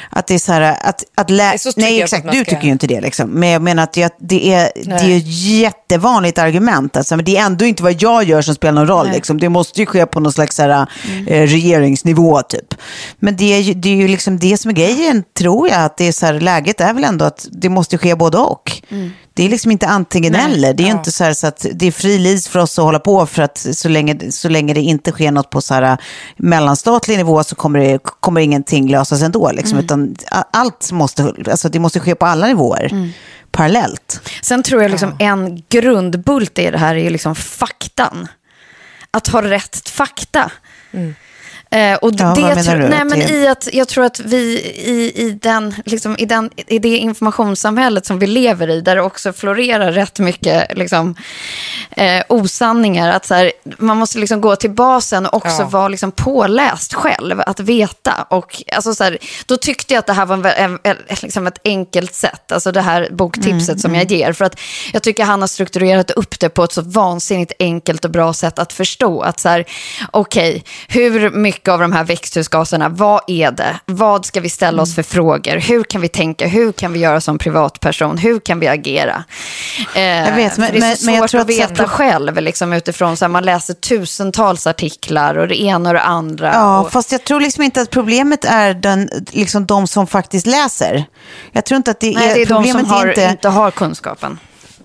Att det är så här, att, att lä- Nej, exakt, man du ska- tycker ju inte det liksom. Men jag menar att det, det, är, det är Nej. ett jättevanligt argument. Alltså, men det är ändå inte vad jag gör som spelar någon roll. Liksom. Det måste ju ske på någon slags här, eh, regeringsnivå typ. Men det är, det är ju liksom det som är grejen, tror jag. Att det är så här, läget är väl ändå att det måste ske både och. Det är liksom inte antingen eller. Det är ju inte så, så att det är fri för oss att hålla på för att så länge, så länge det inte sker något på så här, mellanstatlig nivå så kommer, det, kommer ingenting lösas ändå. Liksom, Utan a- allt måste, alltså, det måste ske på alla nivåer parallellt. sen tror jag liksom en grundbult i det här är liksom faktan. Att ha rätt fakta. Eh, och Ja, det vad menar du? Nej, Att men i att jag tror att vi i, i, den, liksom, i, den, i det informationssamhället som vi lever i, där det också florerar rätt mycket liksom, eh, osanningar, att så här, man måste liksom gå till basen och också Ja. vara liksom påläst själv, att veta. Och, alltså, så här, då tyckte jag att det här var en, en, en, liksom ett enkelt sätt, alltså det här boktipset som jag ger. För att jag tycker han har strukturerat upp det på ett så vansinnigt enkelt och bra sätt att förstå. Att så här, okej, hur mycket av de här växthusgaserna, vad är det? Vad ska vi ställa oss för frågor? Hur kan vi tänka? Hur kan vi göra som privatperson? Hur kan vi agera? Eh, Jag vet, men- det är så men- men jag svårt tror att att veta pro- själv, liksom, utifrån så här, man läser tusentals artiklar och det ena och det andra. Ja, och, fast jag tror liksom inte att problemet är den, liksom de som faktiskt läser. Jag tror inte att det är, nej, det är de som har, inte, inte har kunskapen.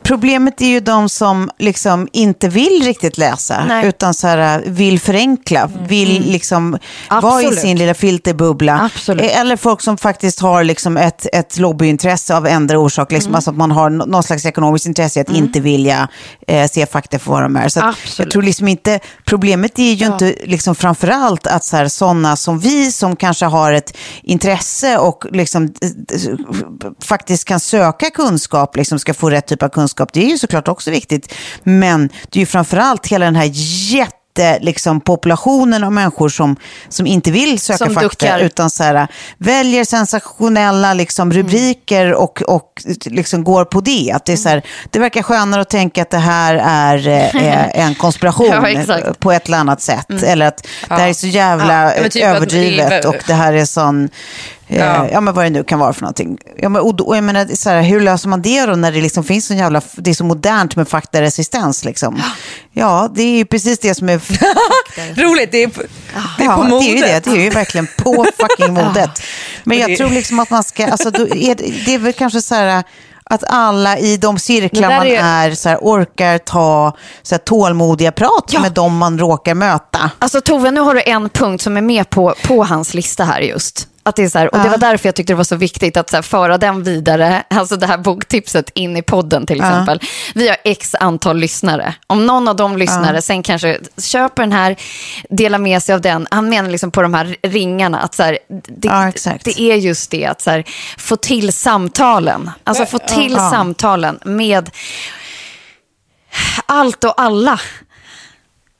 Problemet är ju de som liksom inte vill riktigt läsa, Nej. utan så här, vill förenkla, vill liksom vara i sin lilla filterbubbla. Absolut. Eh, Eller folk som faktiskt har liksom ett, ett lobbyintresse av ändra orsak, liksom, Mm. alltså att man har nå- någon slags ekonomiskt intresse att inte vilja eh, se fakta för vad de är. Så att jag tror liksom inte, problemet är ju inte liksom framförallt att så här, sådana som vi som kanske har ett intresse och liksom, eh, faktiskt kan söka kunskap, liksom ska få rätt typ av kunskap. Det är ju såklart också viktigt. Men det är ju framförallt hela den här jätte liksom, populationen av människor som, som inte vill söka Som fakta duckar. utan så här, väljer sensationella liksom, rubriker och, och liksom går på det. Att det, är så här, det verkar skönare att tänka att det här är eh, [LAUGHS] en konspiration Ja, på ett eller annat sätt. Eller att det här är så jävla Ja, typ överdrivet det är- och det här är sån... eh, Ja. Ja. men vad det nu kan vara för någonting. Ja, men, och, och jag menar, så här, hur löser man det då när det liksom finns så jävla, det är så modernt med faktaresistens liksom? Ja, det är ju precis det som är [LAUGHS] Roligt, det är på, det är ja, på det är ju det. modet. Det är ju verkligen på [LAUGHS] fucking modet. Men jag tror liksom att man ska, alltså, är det, är väl kanske så här att alla i de cirklar man är- är, så här, orkar ta så här, tålmodiga prat med de man råkar möta. Alltså Tove, nu har du en punkt som är med på, på hans lista här just. Att det, är så här, och det var därför jag tyckte det var så viktigt att så här, föra den vidare, alltså det här boktipset in i podden till exempel. Vi har x antal lyssnare. Om någon av de lyssnare sen kanske köper den här, delar med sig av den, han menar liksom på de här ringarna, att så här, det, Ja, det är just det, att så få till samtalen. Alltså få till Ja. samtalen med allt och alla.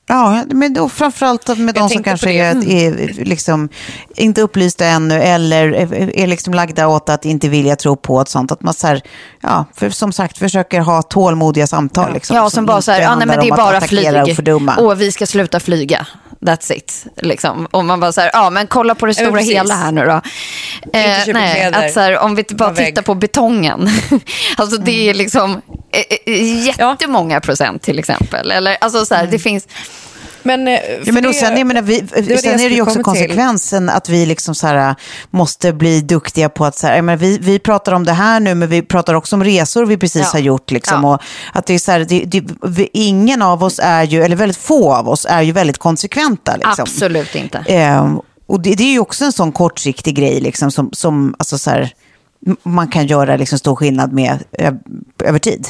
Ja, men då framförallt med de som kanske på det. är, är liksom, inte upplysta ännu eller är, är liksom lagda åt att inte vilja tro på ett sånt. Att man så här, ja, för, som sagt försöker ha tålmodiga samtal. Liksom, Ja, som bara så här, ja, nej, men det är bara flyg. Och fördumma. Och vi ska sluta flyga. That's it. Liksom. Och man bara så här, ja men kolla på det Ja, stora hela här nu då. Eh, nej, att så här, om vi bara På tittar på betongen. [LAUGHS] alltså det Mm. är liksom eh, eh, jättemånga procent till exempel. Eller, alltså så här, det finns... Men, eh, Ja, men och det- sen, jag menar, vi, det det sen jag är det ju också komma till. konsekvensen att vi liksom så här, måste bli duktiga på att, så här, jag menar, vi, vi pratar om det här nu, men vi pratar också om resor vi precis Ja. har gjort. Liksom, Ja. och att det är så här, det, det, vi, ingen av oss är ju, eller väldigt få av oss är ju väldigt konsekventa. Liksom. Absolut inte. Eh, och det, det är ju också en sån kortsiktig grej liksom, som, som alltså, så här, man kan göra liksom, stor skillnad med över tid.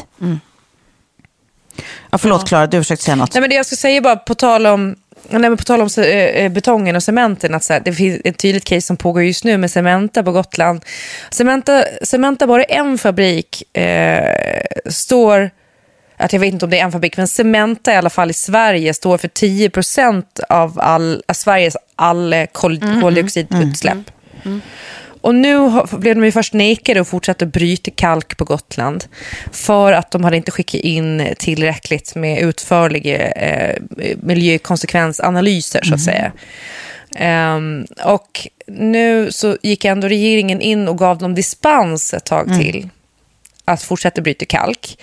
Ja, förlåt Klara, du försökte säga något. Nej, men det jag ska säga bara på tal om, nej, men på tal om eh, eh, betongen och cementen, att så här, det finns ett tydligt case som pågår just nu med Cementa på Gotland. Cementa, Cementa bara en fabrik eh, står, att jag vet inte om det är en fabrik, men Cementa i alla fall i Sverige står för 10 av, all, av Sveriges all kol, koldioxidutsläpp. Och nu blev de ju först nekade och fortsatte bryta kalk på Gotland för att de hade inte skickat in tillräckligt med utförliga eh, miljökonsekvensanalyser så att säga. Ehm, och nu så gick ändå regeringen in och gav dem dispens ett tag till att fortsätta bryta kalk.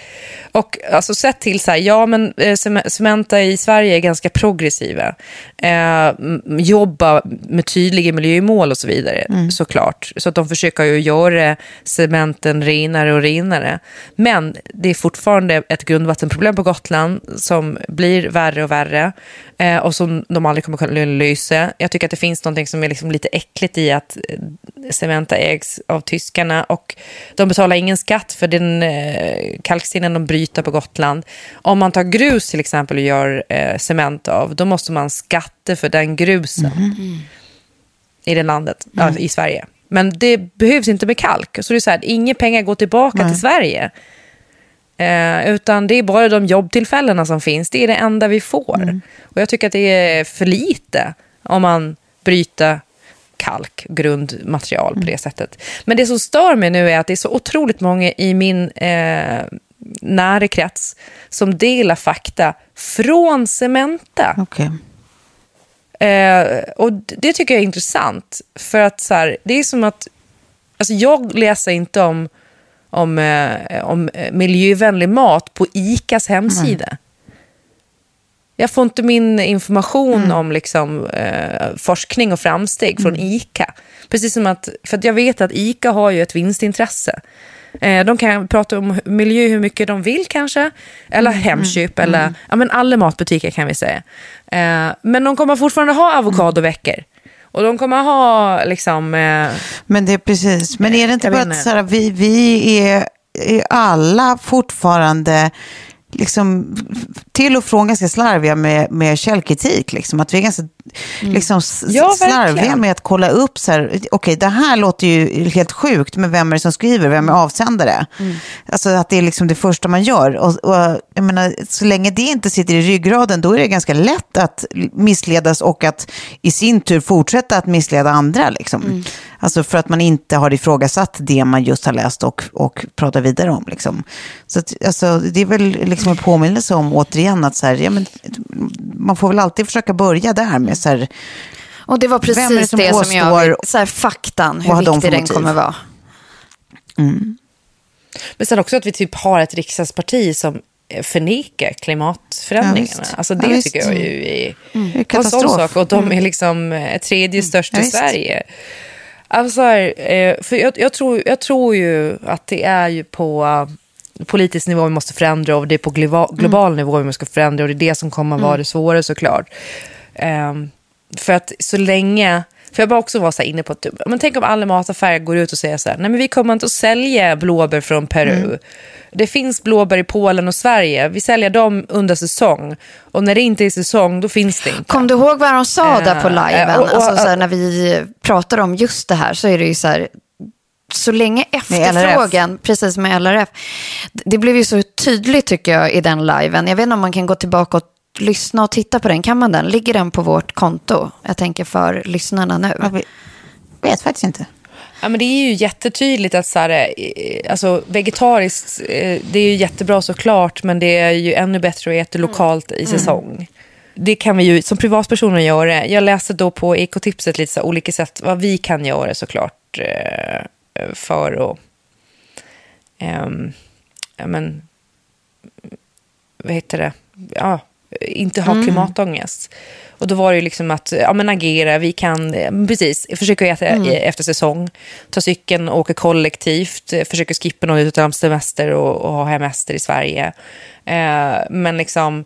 Och alltså sett till så här, ja men eh, Cem- Cementa i Sverige är ganska progressiva. Eh, jobbar med tydliga miljömål och så vidare, såklart. Så att de försöker ju göra cementen renare och renare. Men det är fortfarande ett grundvattenproblem på Gotland som blir värre och värre. Eh, och som de aldrig kommer kunna lösa. Jag tycker att det finns något som är liksom lite äckligt i att eh, Cementa ägs av tyskarna och de betalar ingen skatt för den eh, kalkstenen de bryter på Gotland. Om man tar grus till exempel och gör eh, cement av, då måste man skatta för den grusen i det landet, ja, i Sverige. Men det behövs inte med kalk. Så det är så här, inga pengar går tillbaka till Sverige. Eh, utan det är bara de jobbtillfällena som finns. Det är det enda vi får. Och jag tycker att det är för lite om man bryter kalk, grundmaterial på det sättet. Men det som stör mig nu är att det är så otroligt många i min eh, nära krets som delar fakta från Cementa. Okej. Eh, och det tycker jag är intressant. För att så här, det är som att, alltså jag läser inte om, om, eh, om eh, miljövänlig mat på ICAs hemsida. Jag får inte min information om liksom, eh, forskning och framsteg från ICA. Precis som att, för att jag vet att ICA har ju ett vinstintresse. Eh, de kan prata om miljö hur mycket de vill kanske. Eller Hemköp, eller ja, men alla matbutiker kan vi säga. Eh, men de kommer fortfarande ha avokadoveckor. Och de kommer ha liksom... Eh, Men det är precis, men är det inte bara att så här, vi, vi är, är alla fortfarande liksom, till och från ganska slarviga med, med källkritik. Liksom. Att vi är ganska liksom, Mm. Ja, slarviga med att kolla upp, så här, okej det här låter ju helt sjukt, men vem är det som skriver, vem är avsändare? Mm. Alltså att det är liksom det första man gör. Och, och, jag menar, så länge det inte sitter i ryggraden, då är det ganska lätt att missledas och att i sin tur fortsätta att missleda andra. Liksom. Alltså för att man inte har ifrågasatt det man just har läst och, och pratar vidare om. Liksom. Så att, alltså, det är väl liksom en påminnelse om återigen att så här, ja, men, man får väl alltid försöka börja där med så här, Och det var Vem är det precis som det som, jag så här, faktan, hur viktig den motiv? kommer vara. Men sen också att vi typ har ett riksdagsparti som förnekar klimatförändringarna. Ja, alltså Ja, det visst. tycker jag ju är är en sån katastrof. sak. Och de är liksom eh, tredje störst Ja, i visst. Alltså, eh, för jag, jag, tror, jag tror ju att det är ju på eh, politisk nivå vi måste förändra och det är på global, global nivå vi måste förändra och det är det som kommer att vara det svåra såklart. Ehm, för att så länge, för jag bara också var så inne på att, men tänk om alla mataffärer går ut och säger så här, nej men vi kommer inte att sälja blåbär från Peru. Det finns blåbär i Polen och Sverige, vi säljer dem under säsong. Och när det inte är säsong, då finns det inte. Kom du ihåg vad de sa där på Eh, liven? och- och- alltså, så här, när vi pratar om just det här så är det ju så här, så länge efterfrågan, precis med LRF, det blev ju så tydligt tycker jag i den liven. Jag vet inte om man kan gå tillbaka och lyssna och titta på den. Kan man den? Ligger den på vårt konto? Jag tänker för lyssnarna nu. jag vet, faktiskt inte. Ja, men det är ju jättetydligt att så här, eh, alltså, vegetariskt, eh, det är ju jättebra såklart, men det är ju ännu bättre att äta lokalt i säsong. Det kan vi ju som privatpersoner göra. Jag läste då på ekotipset lite så här, olika sätt vad vi kan göra såklart eh, för att ehm, ja, men, vad heter det? Ja, inte ha klimatångest. Och då var det liksom att ja, men agera, vi kan eh, precis, försöka äta eh, efter säsong, ta cykeln, åka kollektivt, eh, försöka skippa någon utav semester och, och ha hemester i Sverige. Eh, men liksom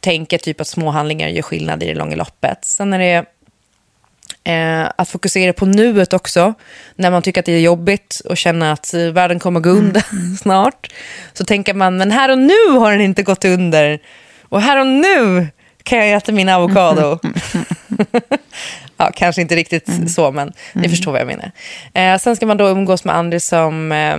tänka typ att små handlingar gör skillnad i det långa loppet. Sen är det Eh, att fokusera på nuet också, när man tycker att det är jobbigt och känner att eh, världen kommer gå under [LAUGHS] snart. Så tänker man, men här och nu har den inte gått under. Och här och nu kan jag äta min avokado. [LAUGHS] ja, kanske inte riktigt så, men ni förstår vad jag menar. Eh, sen ska man då umgås med andra som eh,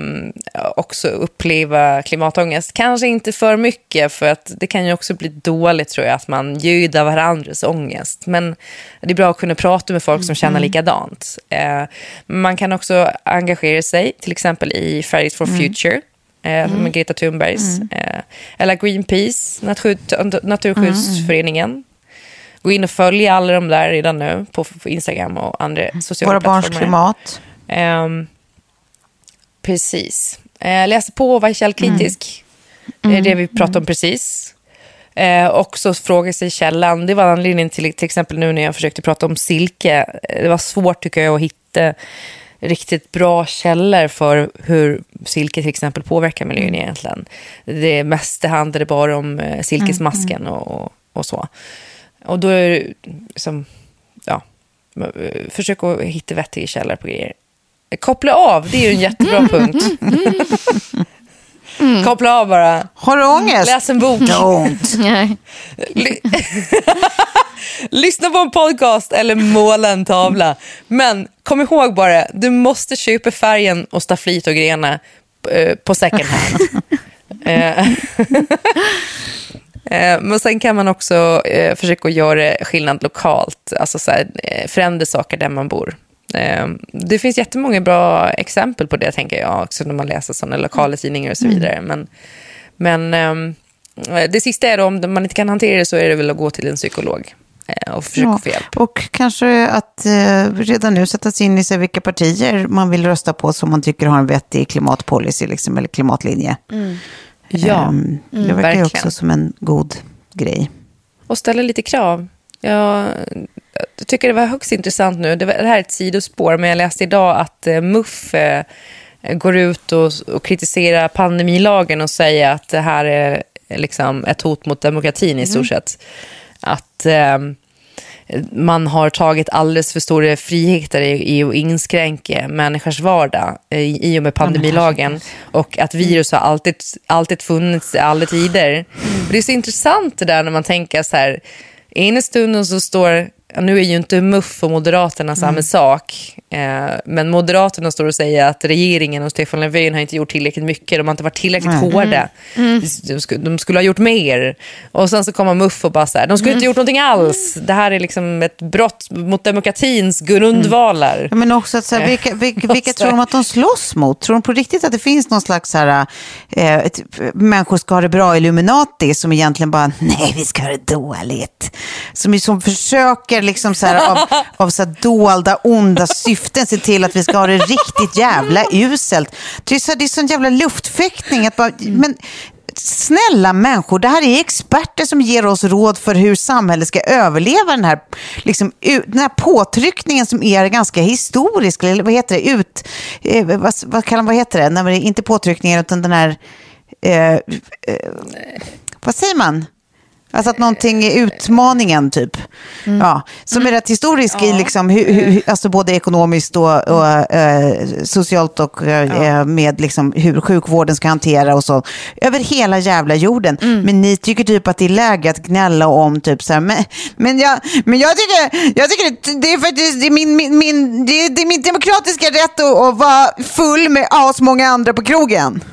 också upplever klimatångest. Kanske inte för mycket, för att det kan ju också bli dåligt tror jag, att man ljuder varandras ångest. Men det är bra att kunna prata med folk som känner likadant. Eh, man kan också engagera sig, till exempel i Fridays for Future eh, med Greta Thunbergs. Eh, eller Greenpeace, natur, Naturskyddsföreningen. Gå in och följ alla de där redan nu på, på Instagram och andra sociala Våra barns plattformar. klimat. Ehm, precis. Eh, läs på och var källkritisk. Det är det vi pratade om precis. Eh, också fråga sig källan. Det var anledningen till till exempel nu när jag försökte prata om silke. Eh, Det var svårt tycker jag att hitta riktigt bra källor för hur silke till exempel påverkar miljön egentligen. Det mesta handlade bara om eh, silkesmasken och, och, och så. Och då är det liksom, ja, eh, försök att hitta vettiga källor på grejer. Koppla av, det är ju en jättebra [LAUGHS] punkt. [LAUGHS] Koppla av bara. Har du ångest? Läs en bok. Don't. [LAUGHS] [LAUGHS] Lyssna på en podcast eller måla en tavla. Men kom ihåg bara, du måste köpa färgen och stafflit och grejerna eh, på second hand. [LAUGHS] Eh, eh, Men sen kan man också försöka göra skillnad lokalt, alltså så här, förändra saker där man bor. Eh, Det finns jättemånga bra exempel på det, tänker jag, också när man läser sådana lokala tidningar och så vidare. Men, men ehm, det sista är då, om man inte kan hantera det så är det väl att gå till en psykolog eh, och försöka få hjälp. Och kanske att eh, redan nu sätta sig in i sig vilka partier man vill rösta på som man tycker har en vettig klimatpolicy liksom, eller klimatlinje. Ja, Ehm, det verkar ju verkligen. också som en god grej. och ställa lite krav. Jag, jag tycker det var högst intressant nu. Det, var, det här är ett sidospår, men jag läste idag att eh, MUF eh, går ut och, och kritiserar pandemilagen och säger att det här är liksom ett hot mot demokratin i stort sett. Att eh, man har tagit alldeles för stora friheter i, i att inskränka människors vardag eh, i, i och med pandemilagen. Och att virus har alltid, alltid funnits i alla tider. Och det är så intressant det där när man tänker så här, ena stunden så står, nu är ju inte MUF och Moderaterna samma sak, eh, men Moderaterna står och säger att regeringen och Stefan Löfven har inte gjort tillräckligt mycket, de har inte varit tillräckligt hårda. De, skulle, de skulle ha gjort mer. Och sen så kommer MUF och bara så här, de skulle inte gjort någonting alls. Det här är liksom ett brott mot demokratins grundvalar. Ja, men också att så här, vilka, vilka, [LAUGHS] vilka tror de att de slåss mot? Tror de på riktigt att det finns någon slags så här, eh, ett, människor ska ha det bra Illuminati som egentligen bara, nej vi ska ha det dåligt. Som, som försöker liksom så här, av, [LAUGHS] av så här dolda onda syften se till att vi ska ha det riktigt jävla uselt. Det är, så, det är sån jävla luftfäktning. Att bara, men, Snälla människor, det här är experter som ger oss råd för hur samhället ska överleva den här, liksom, den här påtryckningen som är ganska historisk. Eller vad heter det? Ut, eh, vad, vad, kallar, vad heter det? Är inte påtryckningen utan den här... Eh, eh, vad säger man? Alltså att någonting är utmaningen typ. Ja, som är rätt historisk i liksom, hur, hur, alltså både ekonomiskt och, och eh, socialt och eh, med liksom hur sjukvården ska hantera och så. Över hela jävla jorden. Men ni tycker typ att det är läge att gnälla om typ så här, men, men, jag, men jag tycker, jag tycker det, det är faktiskt det är min, min, min, det, är, det är min demokratiska rätt att, att vara full med asmånga andra på krogen.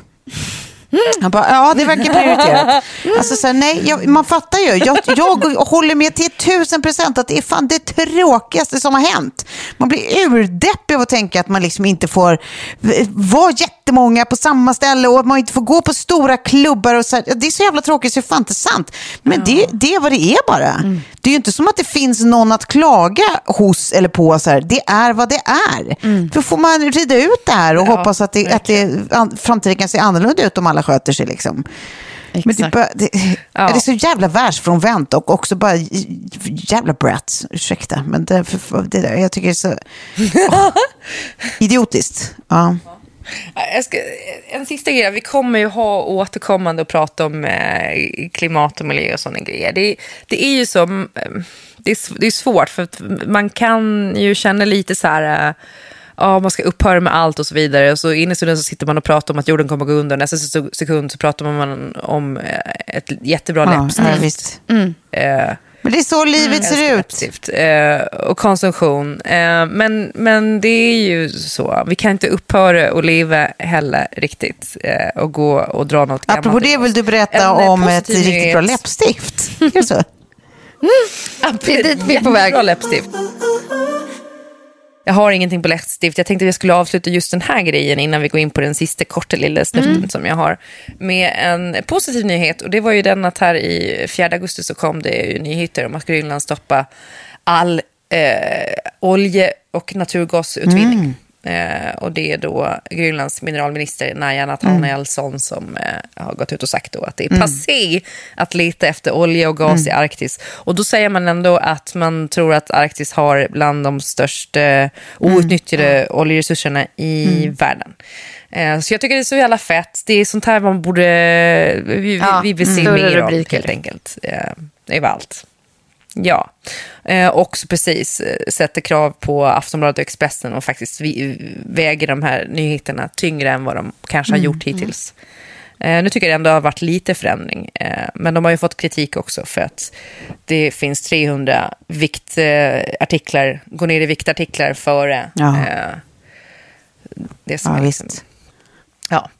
Han bara, ja det verkar prioriterat. [LAUGHS] Alltså, så här, nej, jag, man fattar ju. Jag, jag håller med till tusen procent att det är fan det tråkigaste som har hänt. Man blir urdeppig av att tänka att man liksom inte får vara jättemånga på samma ställe och att man inte får gå på stora klubbar. Och så här. Det är så jävla tråkigt så det är fan inte sant. Men det, det är vad det är bara. Det är ju inte som att det finns någon att klaga hos eller på. Så här. Det är vad det är. Då får man rida ut det här och hoppas att, det, att det, framtiden kan se annorlunda ut om alla sköter sig. Liksom. Men det, är Exakt. bara, det, det är så jävla världsfrånvänt och också bara jävla brats. Ursäkta, men det, det där, jag tycker det är så åh, [LAUGHS] idiotiskt. Ja. Ska, en sista grej, vi kommer ju ha återkommande att prata om eh, klimat och miljö och sådana grejer. Det, det är ju så, mm, det är, det är svårt för att man kan ju känna lite så här, eh, ja man ska upphöra med allt och så vidare. Och så inne i stunden så sitter man och pratar om att jorden kommer att gå under. Nästa sekund så pratar man om eh, ett jättebra Ja, läppstift. ja, visst. Eh, Men det är så livet ser älskar ut. eh, och konsumtion. Eh, men, men det är ju så. Vi kan inte upphöra att leva heller riktigt eh, och gå och dra något gammalt. Apropå det vill du berätta En, eh, om ett riktigt bra läppstift. [LAUGHS] Är det så? Det är dit vi är på väg. Jättebra läppstift. Jag har ingenting på läppstift. Jag tänkte att jag skulle avsluta just den här grejen innan vi går in på den sista korta lilla snutten Mm. som jag har. Med en positiv nyhet. Och det var ju den att här i 4 augusti så kom det nyheter om att Grönland stoppa all eh, olje och naturgasutvinning. Mm. Eh, och det är då Grönlands mineralminister Naja Nathanaelsson som eh, har gått ut och sagt då att det är passé att leta efter olja och gas i Arktis. Och då säger man ändå att man tror att Arktis har bland de största outnyttjade oljeresurserna i världen. Eh, så jag tycker det är så jävla fett. Det är sånt här man borde... Vi, Ja, vi vill se mer av helt enkelt. Eh, det var allt. Ja, eh, också precis eh, sätter krav på Aftonbladet och Expressen och faktiskt väger de här nyheterna tyngre än vad de kanske har gjort hittills. Eh, nu tycker jag ändå det har varit lite förändring, eh, men de har ju fått kritik också för att det finns 300 viktartiklar, eh, gå ner i viktartiklar före Ja. eh, det som Ja, är liksom. Ja.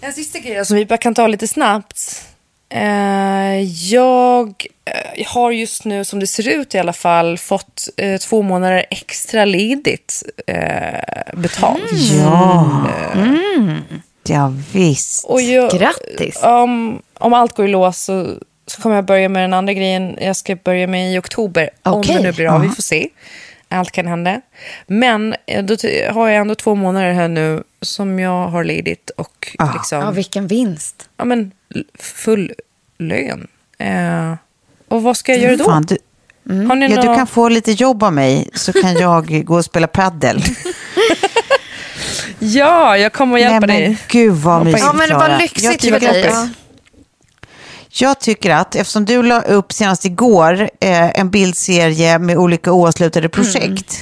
En sista grej som vi bara kan ta lite snabbt. Eh, jag eh, har just nu, som det ser ut i alla fall, fått eh, två månader extra ledigt eh, betalt. Ja. ja, visst. Och jag, Grattis. Om, om allt går i lås så, så kommer jag börja med den andra grejen. Jag ska börja med i oktober. Om Okej. det nu blir av, vi får se. Allt kan hända. Men då t- har jag ändå två månader här nu som jag har ledigt och Ah. liksom, Ja, vilken vinst. ja, men, full lön. Eh, och vad ska jag göra då? Fan, du, Har ni ja, du nå- kan få lite jobb av mig så kan [LAUGHS] jag gå och spela paddel. [LAUGHS] Ja, jag kommer och hjälpa Nej, men dig. gud vad mysigt Ja, men det var lyxigt för dig. att- Ja. Jag tycker att eftersom du la upp senast igår eh, en bildserie med olika oavslutade projekt.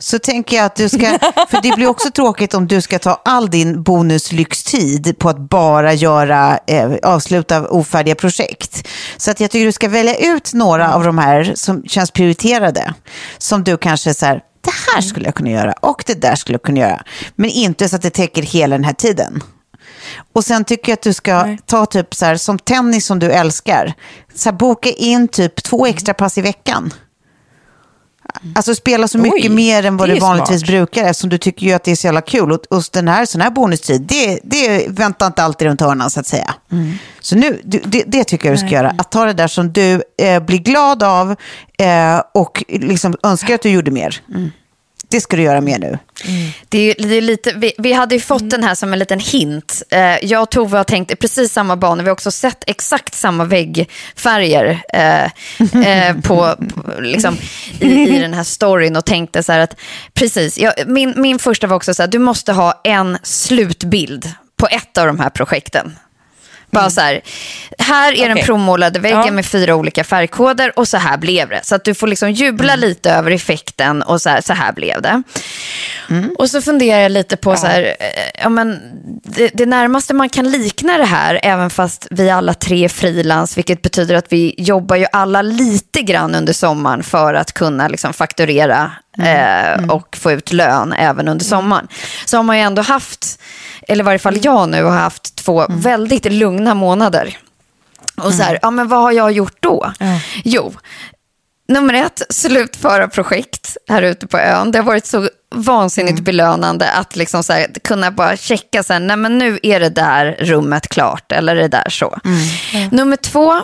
Så tänker jag att du ska, [LAUGHS] för det blir också tråkigt om du ska ta all din bonuslyxtid på att bara göra, eh, avsluta ofärdiga projekt. Så att jag tycker du ska välja ut några av de här som känns prioriterade. Som du kanske så här, det här skulle jag kunna göra och det där skulle jag kunna göra. Men inte så att det täcker hela den här tiden. Och sen tycker jag att du ska ta typ så här, som tennis som du älskar. Så här, boka in typ två extra pass i veckan. Alltså spela så mycket Oj, mer än vad du vanligtvis smart. brukar eftersom du tycker ju att det är så jävla kul. Och, och den här, sån här bonustid, det, det väntar inte alltid runt hörnan så att säga. Så nu, det, det tycker jag du ska göra. Att ta det där som du eh, blir glad av eh, och liksom önskar att du gjorde mer. Det ska du göra mer nu. Det är, det är lite, vi, vi hade ju fått den här som en liten hint. Eh, jag och Tove har tänkt precis samma banor. Vi har också sett exakt samma väggfärger eh, eh, [LAUGHS] på, på, liksom, i, i den här storyn och tänkte så här att precis, jag, min, min första var också så här, du måste ha en slutbild på ett av de här projekten. Bara så här, här är den Okej. provmålade väggen Ja. med fyra olika färgkoder och så här blev det. Så att du får liksom jubla lite över effekten och så här, så här blev det. Och så funderar jag lite på så här, eh, ja, men det, det närmaste man kan likna det här, även fast vi alla tre är frilans, vilket betyder att vi jobbar ju alla lite grann under sommaren för att kunna liksom fakturera eh, och få ut lön även under sommaren. Så har man ju ändå haft, eller i varje fall jag nu har haft två väldigt lugna månader. Och så här, ja men vad har jag gjort då? Jo, nummer ett, slutföra projekt här ute på ön. Det har varit så vansinnigt belönande att liksom så här, kunna bara checka sen, nej men nu är det där rummet klart, eller det där så. Nummer två,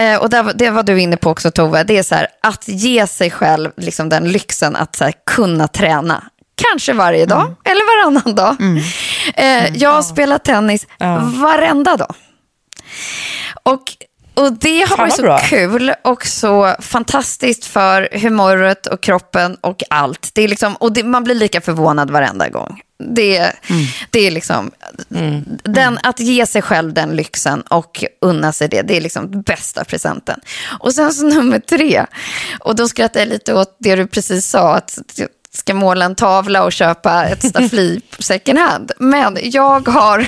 eh, och det var du inne på också Tove, det är så här, att ge sig själv liksom den lyxen att så här, kunna träna. Kanske varje dag eller varannan dag. Eh, jag har spelat tennis varenda dag. Och, och det har varit så bra. kul och så fantastiskt för humöret och kroppen och allt. Det är liksom, och det, man blir lika förvånad varenda gång. Det, det är liksom, den, att ge sig själv den lyxen och unna sig det, det är liksom bästa presenten. Och sen så nummer tre, och då skrattar jag lite åt det du precis sa, att jag ska måla en tavla och köpa ett staffli [LAUGHS] second hand. Men jag har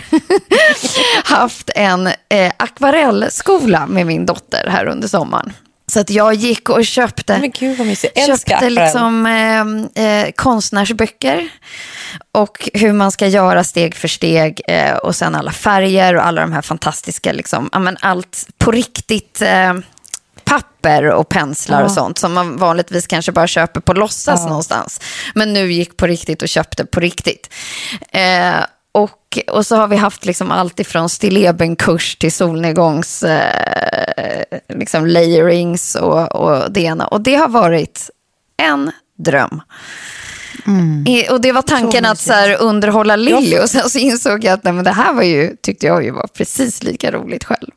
[LAUGHS] haft en eh, akvarellskola med min dotter här under sommaren. Så att jag gick och köpte, Men gud vad köpte liksom, eh, eh, konstnärsböcker och hur man ska göra steg för steg eh, och sen alla färger och alla de här fantastiska, liksom, ja, allt på riktigt eh, papper och penslar och sånt som man vanligtvis kanske bara köper på låtsas någonstans. Men nu gick på riktigt och köpte på riktigt. Eh, och, och så har vi haft liksom allt ifrån stillebenkurs till solnedgångs eh, liksom layerings och, och det ena. Och det har varit en dröm. I, och det var tanken att så här, underhålla Lilly och sen så insåg jag att nej, men det här var ju, tyckte jag ju var precis lika roligt själv.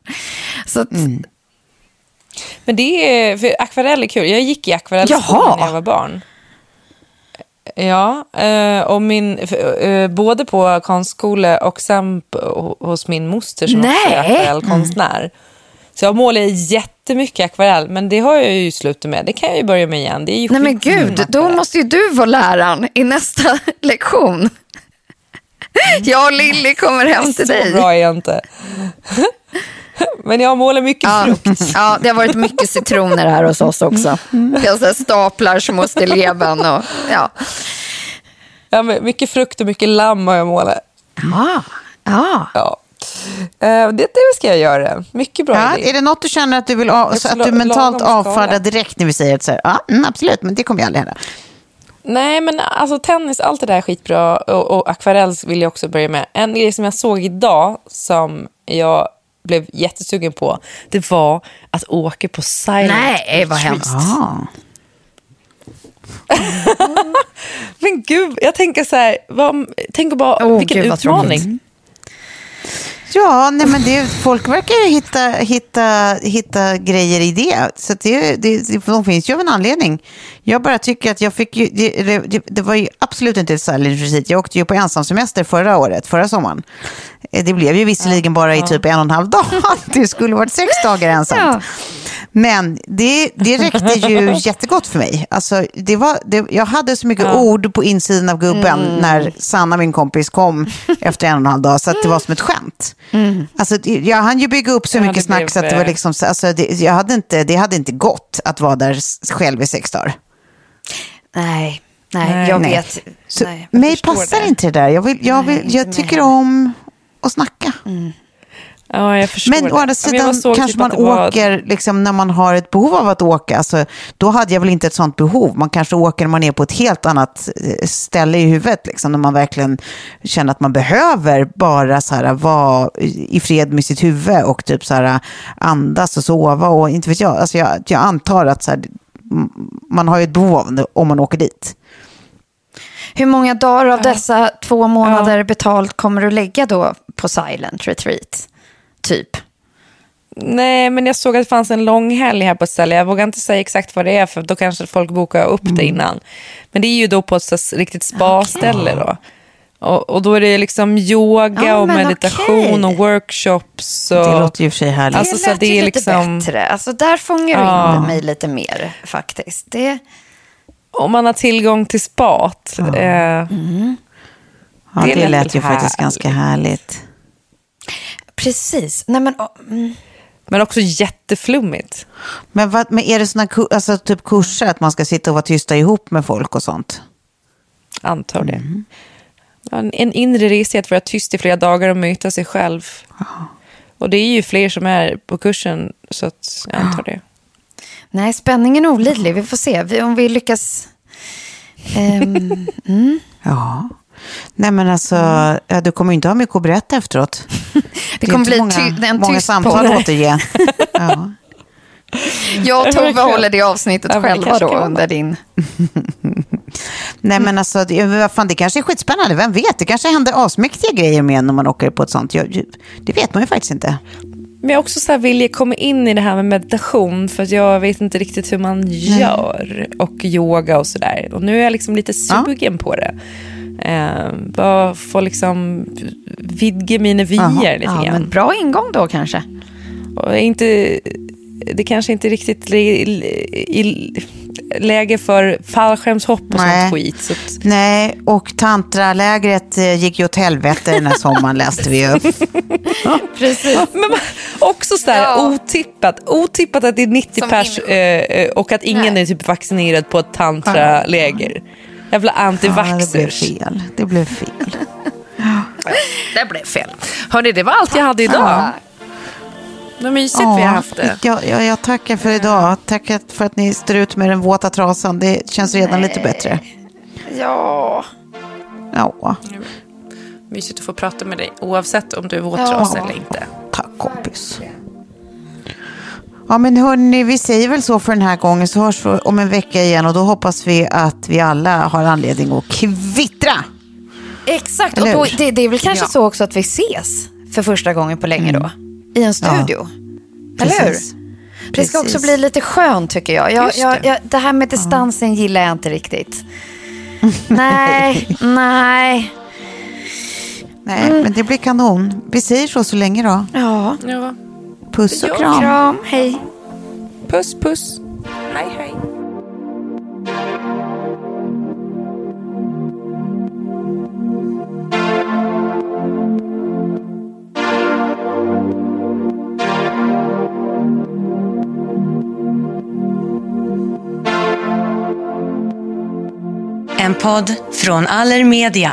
Så att, Men det är, för akvarell är kul. Jag gick i akvarellskolan när jag var barn. Ja, eh, och min, eh, både på konstskola och sen hos min moster som också är Nej. akvarellkonstnär. Så jag målar jättemycket akvarell, men det har jag ju slutat med. Det kan jag ju börja med igen. Det är ju nej men gud, då måste ju du vara läraren i nästa [LAUGHS] lektion. Jag och Lilly kommer hem till Så dig. bra är jag inte. [LAUGHS] [LAUGHS] men jag målar mycket Ja, frukt. ja, det har varit mycket citroner här hos oss också. Har så staplar små stilleben och ja. Ja, mycket frukt och mycket lamm har jag målat. Ja, ja. Ja. Eh, Det, det ska jag göra. Mycket bra Ja, idé. är det något du känner att du vill så att du mentalt avfärdar direkt när vi säger att så här, ja, mm, absolut, men det kommer ju aldrig hända. Nej, men alltså tennis, allt det där är skitbra. Och, och akvarell vill jag också börja med. En grej som jag såg idag som jag blev jättesugen på, det var att åka på silent Nej, vad hemskt. Ja. [LAUGHS] Men gud, jag tänker så här, vad, tänk bara, Åh, vilken gud, vad utmaning. Ja, nej, men det, folk verkar ju hitta, hitta, hitta grejer i det. Så det, det, det, de finns ju av en anledning. Jag bara tycker att jag fick ju, det, det, det var ju absolut inte ett retreat. Jag åkte ju på ensamsemester förra året, förra sommaren. Eh, Det blev ju visserligen bara i typ en och en halv dag. [LAUGHS] Det skulle varit sex dagar ensamt. Ja. Men det, det räckte ju [LAUGHS] jättegott för mig. Alltså, det var, det, jag hade så mycket ord på insidan av gubben när Sanna, min kompis, kom [LAUGHS] efter en och en halv dag. Så att det var som ett skämt. Alltså, det- jag hann ju bygga upp så Ja, mycket snack så att det var liksom, så- alltså, det, jag hade inte, det hade inte gått att vara där själv i sex dagar. Nej, nej, Nej, jag nej. vet. Så nej, jag mig passar det. inte det där. Jag, vill, jag, vill, jag mig tycker om att snacka. Ja, jag förstår Men det. å andra Ja, sidan såg kanske typ man det var- åker liksom, när man har ett behov av att åka. Alltså, då hade jag väl inte ett sånt behov. Man kanske åker när man är på ett helt annat eh, ställe i huvudet. Liksom, när man verkligen känner att man behöver bara så här, vara i fred med sitt huvud och typ så här, andas och sova. Och inte vet jag. Alltså, jag, jag antar att så här, man har ju ett behov av det om man åker dit. Hur många dagar av dessa två månader betalt kommer du lägga då på silent retreat? Typ. Nej, men jag såg att det fanns en lång helg här på ett ställe. Jag vågar inte säga exakt vad det är, för då kanske folk bokar upp Mm. det innan. Men det är ju då på ett riktigt spa-ställe då. Och, och då är det liksom yoga Ja, och meditation okej. och workshops. Och, Det låter ju för sig härligt. Alltså, det lät det ju lite liksom- bättre. Alltså, där fångar du Ja. in mig lite mer faktiskt. Det, Om man har tillgång till spat. Eh, ja, det det, lät lät ju härligt. faktiskt ganska härligt. Precis. Nej, men, åh, mm. men också jätteflummigt. Men, vad, men är det såna alltså, typ kurser att man ska sitta och vara tysta ihop med folk och sånt? Antar det. Mm. Ja, En, en inre resa att vara tyst i flera dagar och möta sig själv. Och det är ju fler som är på kursen, så att jag antar det. Nej, spänningen är olidlig. Vi får se vi, om vi lyckas. [LAUGHS] Ehm, mm. Ja. Nej men alltså, ja, du kommer ju inte ha mycket att berätta efteråt. [LAUGHS] Det är kommer bli många, ty- en många tyst samtal att återge. [LAUGHS] ja. Jag och Tove håller det avsnittet Ja, det själva då under din... [LAUGHS] Nej men alltså, det, vad fan, det kanske är skitspännande, vem vet? Det kanske händer asmäktiga grejer med när man åker på ett sånt. Jag, det vet man ju faktiskt inte. Men jag också så här vill jag komma in i det här med meditation för att jag vet inte riktigt hur man gör. Och yoga och sådär. Och nu är jag liksom lite sugen på det. Eh, bara få liksom vidga mina vyer lite ja, grann. men bra ingång då kanske. Och inte, det kanske inte riktigt i, i, läge för fallskärmshopp och Nej. sånt skit. Så att, Nej, och tantralägret eh, gick ju åt helvete den här sommaren läste vi ju. [LAUGHS] [LAUGHS] Precis. men också sådär Ja. otippat. Otippat att det är 90 Som pers in- eh, eh, och att ingen Nej. är typ vaccinerad på ett tantraläger. Jävla Ja, det blev antivaxxers. fel. Det blev fel. [LAUGHS] det blev fel. Hörni, det var allt jag hade idag. Vad mysigt vi har haft det. Jag, jag, jag tackar för idag. Tackar för att ni står ut med den våta trasan. Det känns redan lite bättre. Ja. Ja, Mysigt att få prata med dig oavsett om du är våtras Ja. eller inte. tack kompis. Ja men hörni, vi säger väl så för den här gången så hörs vi om en vecka igen och då hoppas vi att vi alla har anledning att kvittra. Exakt, och Eller då, hur? det, det är väl kanske Ja. så också att vi ses för första gången på länge då. I en studio. Eller hur? Precis. Det ska också bli lite skönt tycker jag. jag, jag, det. jag det här med distansen gillar jag inte riktigt. [LAUGHS] nej, nej. Nej, men det blir kanon. Vi säger så så länge då. Ja. Ja. Puss och Ja, kram. Kram, hej. Puss, puss. Hej, hej. En podd från Allermedia.